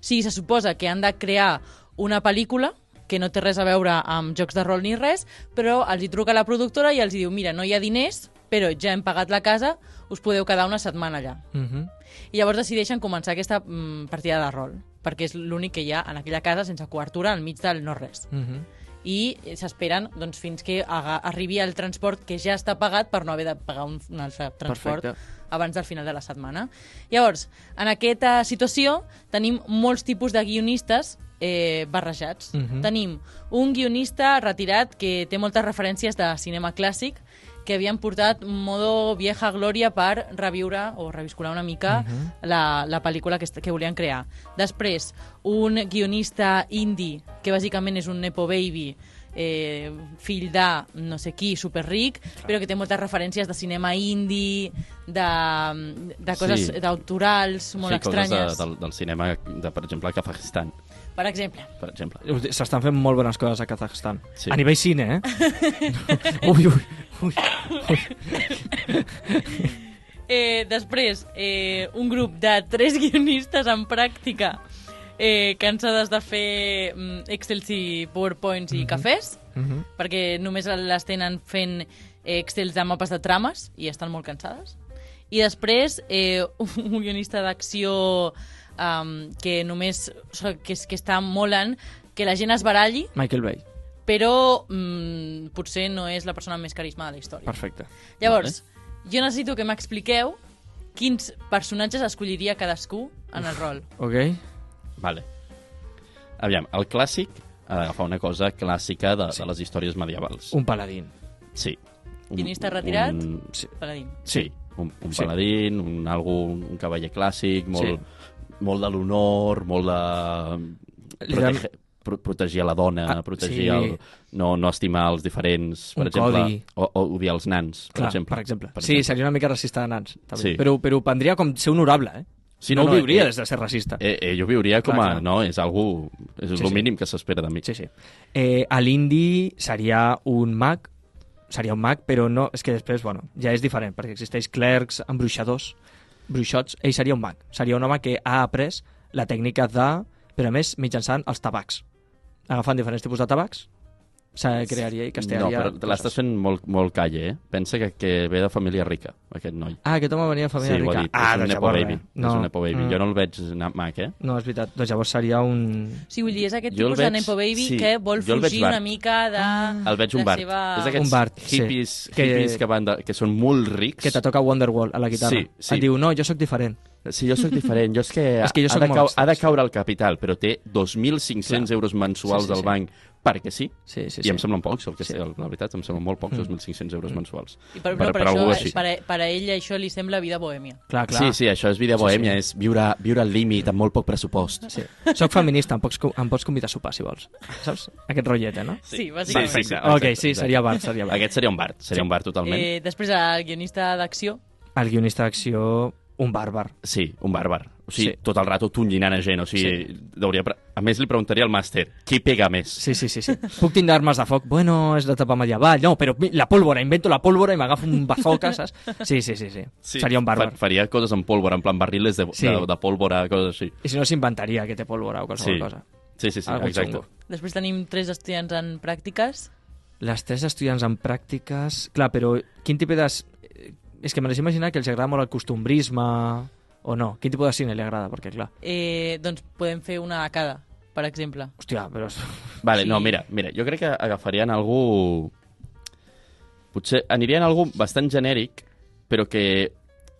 Sí, se suposa que han de crear una pel·lícula que no té res a veure amb jocs de rol ni res, però els hi truca la productora i els diu mira, no hi ha diners, però ja hem pagat la casa, us podeu quedar una setmana allà. Uh -huh. I llavors decideixen començar aquesta mm, partida de rol, perquè és l'únic que hi ha en aquella casa sense cobertura al mig del no-res. Uh -huh. I s'esperen doncs, fins que arribi el transport que ja està pagat per no haver de pagar un, un altre transport Perfecte. abans del final de la setmana. Llavors, en aquesta situació tenim molts tipus de guionistes eh, barrejats. Mhm. Tenim un guionista retirat que té moltes referències de cinema clàssic que havien portat modo vieja glòria per reviure o reviscular una mica la, la pel·lícula que, que volien crear. Després, un guionista indie, que bàsicament és un nepo baby, eh, fill de no sé qui, superric, però que té moltes referències de cinema indie, de, de coses Sí. d'autorals molt sí, estranyes. coses de, del, del cinema, de, per exemple, Kazakhstan, Per exemple. per exemple. S'estan fent molt bones coses a Kazakhstan. Sí. A nivell cine, eh? <laughs> ui, ui, ui. Eh, després, eh, un grup de tres guionistes en pràctica eh, cansades de fer mm, Excels i PowerPoints i cafès, Uh -huh. perquè només les tenen fent eh, excels de mapes de trames i estan molt cansades. I després eh, <laughs> un guionista d'acció um, que només que, que està molt en que la gent es baralli, Michael Bay. però mm, potser no és la persona més carisma de la història. Perfecte. Llavors, jo necessito que m'expliqueu quins personatges escolliria cadascú en el rol. Ok? Vale. Aviam, el clàssic ha d'agafar una cosa clàssica de, de les històries medievals. Un paladín. Sí. Guionista retirat? Un, Sí. Paladín. sí, un, un Sí. paladín, un, algú, un cavaller clàssic, molt, molt de l'honor, molt de... Protege, pro, protegir a la dona, Ah, protegir sí. el, no, no estimar els diferents, per Un exemple, codi. o, o odiar els nans, per Clar, exemple. per exemple. Per sí, exemple. seria una mica racista de nans. També. Sí. Però, però prendria com ser honorable, eh? Sí, no, no, ho no, viuria eh, des de ser racista. Eh, eh, jo viuria com Clar, a... clar. No, és algú... És Sí, el sí. mínim que s'espera de mi. Sí, sí. Eh, a l'indi seria un mag, seria un mag, però no, és que després, bueno, ja és diferent, perquè existeix clercs, embruixadors, bruixots, ell seria un mag. Seria un home que ha après la tècnica de, però a més mitjançant els tabacs. Agafant diferents tipus de tabacs, se crearia i No, castellaria... però te l'estàs fent molt, molt calle, eh? Pensa que, que ve de família rica, aquest noi. Ah, aquest home venia de família sí, ho rica. ha dit. Ah, és un doncs nepo baby. res. És un nepo baby. Mm. Jo no el veig anar mac, eh? No, és veritat. Doncs llavors seria un... Sí, vull dir, és aquest Jo tipus de veig- Nepo Baby sí, que vol fugir una mica de... El veig un la Bart. Seva... És d'aquests Un Bart, sí. hippies, Que- hippies que, van de, que són molt rics. que te toca Wonderwall a la guitarra. Sí, sí. Et diu, no, jo sóc diferent. Sí, jo sóc diferent. Jo és que, <laughs> És que jo ha, de molt ha de caure el capital, però té 2.500 euros mensuals Sí, sí, del sí. banc perquè sí. Sí, sí, I sí. em semblen pocs, el que Sí. sé, la veritat, em semblen molt pocs, Mm. 2.500 euros mensuals. I per, Per- no, per, per això, així. per, per a ell això li sembla vida bohèmia. Clar, clar. Sí, sí, això és vida Sí, bohèmia, sí. és viure, viure al límit amb molt poc pressupost. Sí. Soc feminista, em pots, em pots convidar a sopar, si vols. Saps? Aquest rotllet, eh, no? Sí, bàsicament. Sí, sí, sí. ok, sí, seria Bart, seria Bart. Aquest seria un bar, seria un bar totalment. Eh, després, el guionista d'acció, El guionista d'acció, un bàrbar. Sí, un bàrbar. O sigui, Sí. tot el rato tonyinant a gent. O sigui, sí. deuria... pre- A més, li preguntaria al màster, qui pega més? Sí, sí, sí, sí. Puc tindre armes de foc? Bueno, és d'etapa medieval. No, però la pólvora, invento la pólvora i m'agafo un bazooka, <laughs> saps? Sí, sí, sí, sí. Seria un bàrbar. Fa- Faria coses amb pólvora, en plan barriles de, Sí. de, de pólvora, coses així. I si no, s'inventaria que té pólvora o qualsevol Sí. cosa. Sí, sí, sí, Algo exacte. xungo. després tenim tres estudiants en pràctiques. Les tres estudiants en pràctiques... Clar, però quin tipus de... És que me les imaginar que els agrada molt el costumbrisme o no. Quin tipus de cine li agrada? Perquè, clar, Eh, doncs podem fer una a cada, per exemple. hòstia, però... Vale, Sí. no, mira, mira, jo crec que agafarien algú... Potser anirien algú bastant genèric, però que...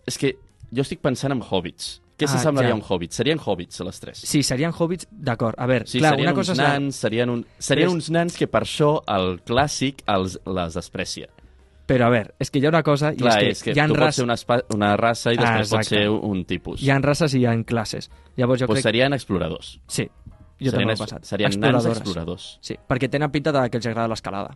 És que jo estic pensant en hobbits. Què Ah, s'assemblaria ja. a un hobbit? Serien hobbits, les tres. Sí, serien hobbits, d'acord. A veure, Sí, clar, serien una cosa uns és... la- nans, serien, un, serien Però és- uns nans que per això el clàssic els, les desprecia. Però a veure, és que hi ha una cosa, Clar, i és és que, que, hi ha tu pots ras... ser una, espa- una raça i Ah, després pots exacte. ser un tipus. hi ha races i hi ha classes. Llavors jo pues crec... serien exploradors. Sí, jo serien, també ho he passat. Serien nans exploradors. Sí, perquè tenen pinta de que els agrada l'escalada.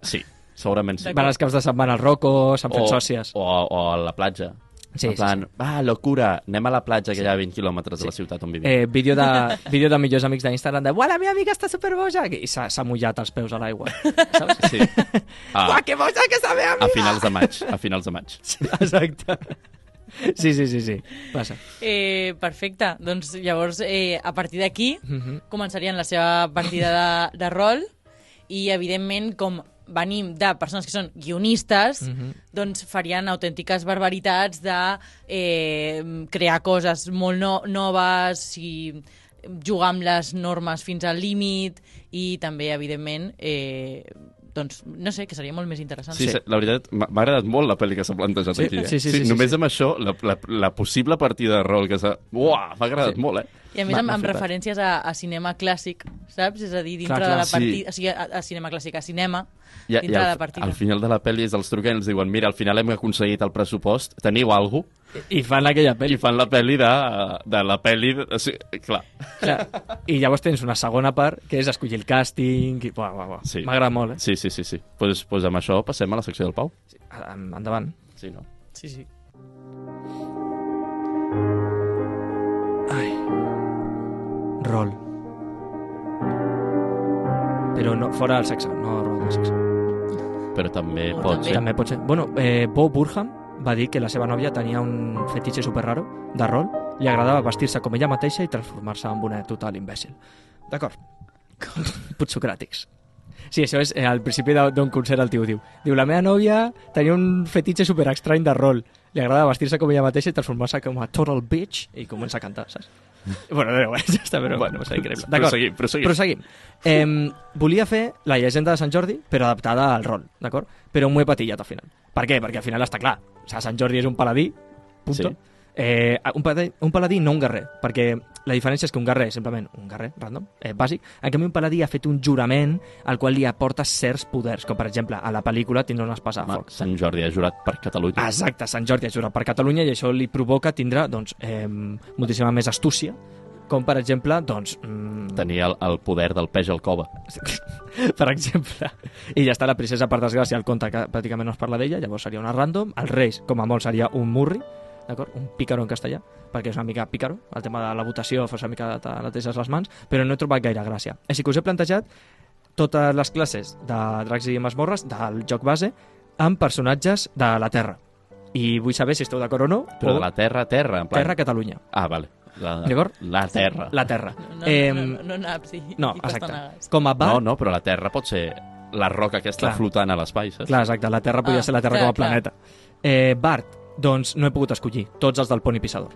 Sí, segurament sí. Van als caps de setmana al Rocco, s'han fet sòcies. O, o a la platja. Sí, en sí, plan, va, locura, anem a la platja que hi ha a 20 quilòmetres de la ciutat on vivim. Eh, vídeo, de, <laughs> vídeo de millors amics d'Instagram de «Uah, la meva amiga està superboja!» i s'ha s'ha mullat els peus a l'aigua. Saps? Sí. Ah, <laughs> «Uah, que boja que és la meva a amiga!» finals de maig, a finals de maig. Exacte. Sí, sí, sí, sí. Passa. Eh, perfecte, doncs llavors eh, a partir d'aquí Mhm. començarien la seva partida de, de rol i evidentment com venim de persones que són guionistes, Mhm. doncs farien autèntiques barbaritats de eh, crear coses molt no noves i jugar amb les normes fins al límit i també, evidentment, eh, doncs, no sé, que seria molt més interessant. Sí, sí. la veritat, m'ha agradat molt la pel·li que s'ha plantejat Sí, aquí. Eh? sí, sí, sí, sí, només sí. amb això, la, la, la possible partida de rol que s'ha... Uah, m'ha agradat Sí. molt, eh? I a més amb, amb referències a, a cinema clàssic, saps? És a dir, dintre Clar, de clar, la sí. partida... O sigui, a, a cinema clàssic, a cinema, I, dintre i de al, la partida. al final de la pel·li és els truquen i els diuen mira, al final hem aconseguit el pressupost, teniu alguna cosa? I fan aquella I pel·li. fan la pel·li de, de la pel·li... De, o sigui, clar, Clar. I llavors tens una segona part, que és escollir el càsting... I... Buah, buah, buah. Sí. M'agrada molt, eh? sí, sí, sí. sí. Pues, pues amb això passem a la secció del Pau. Em- Endavant. Sí, no? Sí, sí. Ai. Rol. Però no, fora del sexe, no rol de sexe. Però també O pot també. ser... També pot ser. Bueno, eh, Bo Burham va dir que la seva nòvia tenia un fetitxe super raro de rol, li agradava vestir-se com ella mateixa i transformar-se en una total imbècil. D'acord. <laughs> Puts socràtics. Sí, això és eh, al principi d'un concert el tio diu. Diu, la meva nòvia tenia un fetitxe super estrany de rol. Li agrada vestir-se com ella mateixa i transformar-se com a total bitch i comença a cantar, saps? Bueno, no, <laughs> ja està, però bueno, va ser increïble. D'acord, proseguim, proseguim. proseguim. Eh, volia fer la llegenda de Sant Jordi, però adaptada al rol, d'acord? Però m'ho he patillat al final. Per què? Perquè al final està clar. O sigui, Sant Jordi és un paladí, punto. Sí. Eh, un, paladí, un paladí, no un guerrer, perquè la diferència és que un guerrer és simplement un guerrer random, eh, bàsic, en canvi un paladí ha fet un jurament al qual li aporta certs poders, com per exemple a la pel·lícula tindrà una espasa de foc. Sant Jordi ha jurat per Catalunya. Exacte, Sant Jordi ha jurat per Catalunya i això li provoca tindre doncs, eh, moltíssima més astúcia, com per exemple, doncs, mm, Tenia el, el poder del peix al cova. <laughs> per exemple. I ja està la princesa, per desgràcia, el conte que pràcticament no es parla d'ella, llavors seria una random. El reis, com a molt, seria un murri, d'acord? Un pícaro en castellà, perquè és una mica pícaro, el tema de la votació fos una mica de neteses les mans, però no he trobat gaire gràcia. Així que us he plantejat totes les classes de dracs i masmorres del joc base amb personatges de la Terra. I vull saber si esteu d'acord o no, Però o de la terra terra, en plan... Terra Catalunya. Ah, vale. La, D'acord? La terra. La Terra. No, Em, no, no, no, naps i, no, exacte. Com a bar... No, no, però la terra pot ser la roca que està Clar. flotant a l'espai, saps? Clar, exacte, la Terra Ah, ser la Terra clar, com a planeta. Eh, Bart, doncs no he pogut escollir, tots els del Pony Pissador.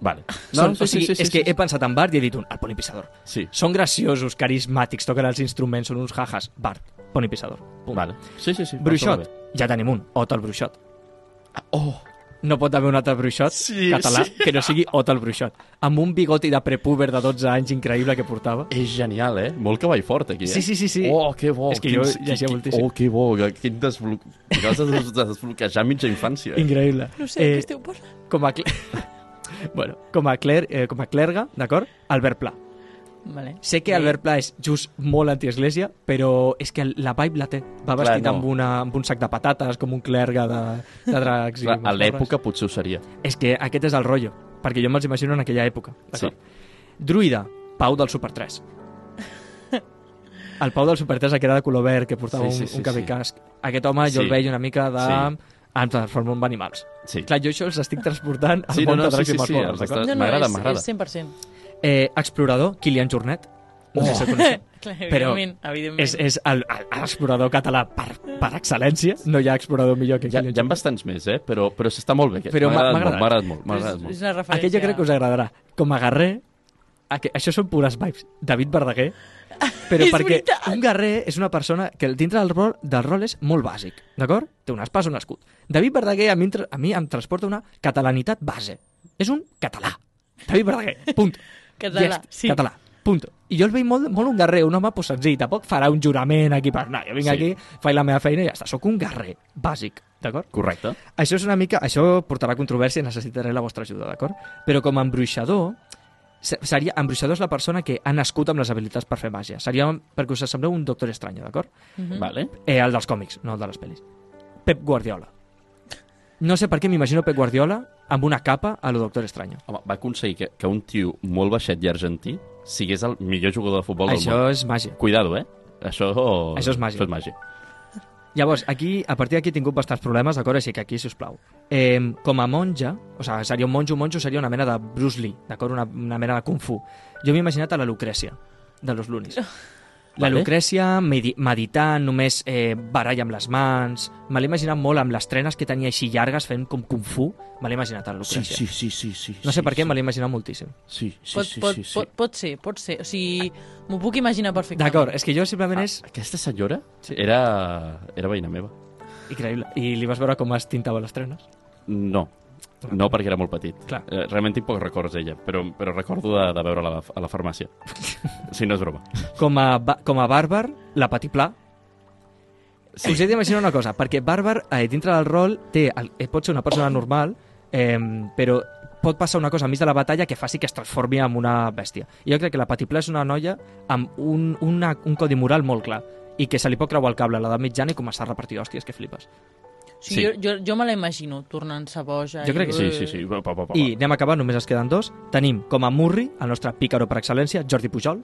Vale. <laughs> No, o sigui, és que he pensat en Bart i he dit un, el Pony Pissador. Sí, Són graciosos, carismàtics, toquen els instruments, són uns jajas. Bart, Pony Pissador. Punt. vale. Sí, sí, sí. Bruixot, ja tenim un, Ot el Bruixot. bé. Oh, No pot haver un altre Bruixot Sí, català sí. que no sigui Ot el Bruixot. Amb un bigoti de prepúber de 12 anys increïble que portava. és genial, eh? Molt cavall fort, aquí, eh? Sí, sí, sí, sí. Oh, que bo. És que Quin- jo llegia qui- moltíssim. Oh, que bo. Quin desbloc... Acabes de des- de desbloquejar mitja infància. Eh? Increïble. No sé, eh... què esteu parlant? com a... <laughs> Bueno, com a, cler... eh, com a clerga, d'acord? Albert Pla. Vale. Sé que Albert Pla és just molt antiesglésia, però és que la vibe la té. Va Clar, vestit no. amb, una, amb un sac de patates, com un clergue de, de <laughs> dracs. i Clar, a l'època potser ho seria. És que aquest és el rotllo, perquè jo me'ls imagino en aquella època. d'acord? Druida, Pau del Super 3. <laughs> El Pau del Super 3, que era de color verd, que portava Sí, sí, un, sí, un capicasc. Aquest home jo Sí. el veia una mica de... Sí. Em transformo en animals. Sí. Clar, jo això els estic transportant al Sí, no, món no, de sí, dracs sí, i sí, masmorres, els d'acord? estàs- No, no, M'agrada, és, m'agrada. és 100%. Eh, explorador, Kilian Jornet. No sé si el coneixeu. <laughs> Clar, Però evidentment, és, és l'explorador català per, per excel·lència. No hi ha explorador millor que Hi ha, Kilian hi ha bastants més, eh? Però, però s'està molt bé. Aquest. Però M'ha agradat m'ha molt, m'ha agradat molt. És, agradat molt. és una referència. Aquest jo crec que us agradarà. Com a guerrer, aqu- això són pures vibes. David Verdaguer, però <laughs> És perquè veritat. un guerrer és una persona que dintre del rol, del rol és molt bàsic, d'acord? Té una espasa, un escut. David Verdaguer a mi, a mi em transporta una catalanitat base. És un català. David Verdaguer, punt. Català, està, sí. Català, punt. I jo el veig molt, molt un guerrer, un home pues, senzill. Tampoc farà un jurament aquí per... No, jo vinc Sí. aquí, faig la meva feina i ja està. Soc un guerrer bàsic, d'acord? Correcte. Això és una mica... Això portarà controvèrsia i necessitaré la vostra ajuda, d'acord? Però com a embruixador, se- seria, embruixador és la persona que ha nascut amb les habilitats per fer màgia. Seria, perquè us sembleu, un doctor estrany, d'acord? Mhm. Vale. Eh, el dels còmics, no el de les pel·lis. Pep Guardiola. No sé per què m'imagino Pep Guardiola amb una capa a lo doctor estranyo. Home, va aconseguir que, que un tio molt baixet i argentí sigués el millor jugador de futbol del Això món. és màgia. Cuidado, eh? Això... Això és màgia. Això és màgia. Llavors, aquí, a partir d'aquí he tingut bastants problemes, d'acord? Així que aquí, si us plau. Eh, com a monja, o sigui, seria un monjo, un monjo seria una mena de Bruce Lee, d'acord? Una, una mena de Kung Fu. Jo m'he imaginat a la Lucrècia, de los Lunis. <laughs> La Vale. Lucrècia medi meditant, només eh, baralla amb les mans... Me l'he imaginat molt amb les trenes que tenia així llargues, fent com Kung Fu. Me l'he imaginat a la Sí, Lucrècia. sí, sí, sí, sí. No sé sí, per què, sí. me l'he imaginat moltíssim. Sí, sí, pot, sí, pot, sí, sí. pot, pot ser, pot ser. O sigui, m'ho puc imaginar perfectament. D'acord, és que jo simplement és Aquesta senyora Sí. era, era veïna meva. increïble. I li vas veure com es tintava les trenes? No, no perquè era molt petit. Clar. Eh, realment tinc pocs records d'ella, però, però recordo de, de veure-la a la, a la farmàcia. <laughs> si no és broma. Com a, com a bàrbar, la Patiplà. Sí. Us he d'imaginar una cosa, perquè bàrbar, eh, dintre del rol, té, el, eh, pot ser una persona normal, eh, però pot passar una cosa enmig de la batalla que faci que es transformi en una bèstia. I jo crec que la Patiplà és una noia amb un, una, un codi moral molt clar i que se li pot creuar el cable a l'edat mitjana i començar a repartir hòsties que flipes. O sigui, Sí. jo, jo, jo me la imagino tornant-se boja. Jo i- crec que Sí, sí, sí. Pa, pa, pa, pa. I anem a acabar, només es queden dos. Tenim com a Murri, el nostre pícaro per excel·lència, Jordi Pujol,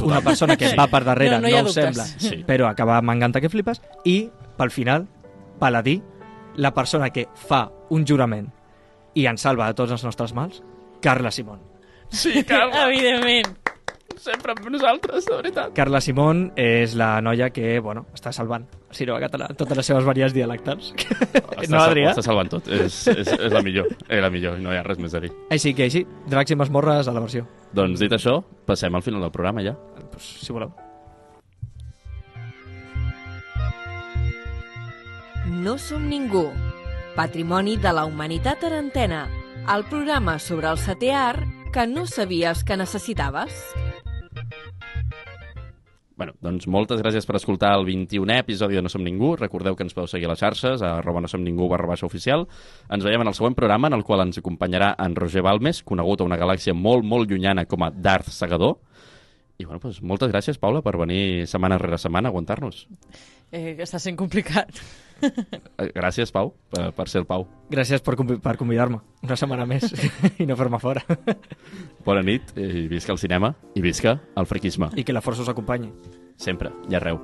una persona que va per darrere, No, no ha ho dubtes. sembla, Sí. però acaba m'encanta que flipes, i, pel final, Paladí, la persona que fa un jurament i ens salva de tots els nostres mals, Carla Simón. Sí, <laughs> Evidentment. Sempre amb nosaltres, de veritat. Carla Simón és la noia que, bueno, està salvant el cinema català, totes les seves variants dialectals. <laughs> no, sal- Adrià? Està salvant tot. És, és, és la millor. És la millor. No hi ha res més a dir. Així que així, Dracs i Masmorres a la versió. Doncs dit això, passem al final del programa ja. Pues, si voleu. No som ningú. Patrimoni de la humanitat en antena. El programa sobre el setè art que no sabies que necessitaves. Bueno, doncs moltes gràcies per escoltar el 21è episodi de No Som Ningú. Recordeu que ens podeu seguir a les xarxes, a arroba no som ningú barra baixa oficial. Ens veiem en el següent programa, en el qual ens acompanyarà en Roger Balmes, conegut a una galàxia molt, molt llunyana com a Darth Segador. I bueno, doncs, moltes gràcies, Paula, per venir setmana rere setmana a aguantar-nos. Eh, està sent complicat. Eh, Gràcies, Pau, per, per ser el Pau. Gràcies per, per convidar-me una setmana més <laughs> i no fer-me fora. Bona nit, i visca el cinema, i visca el friquisme. I que la força us acompanyi. Sempre, i arreu.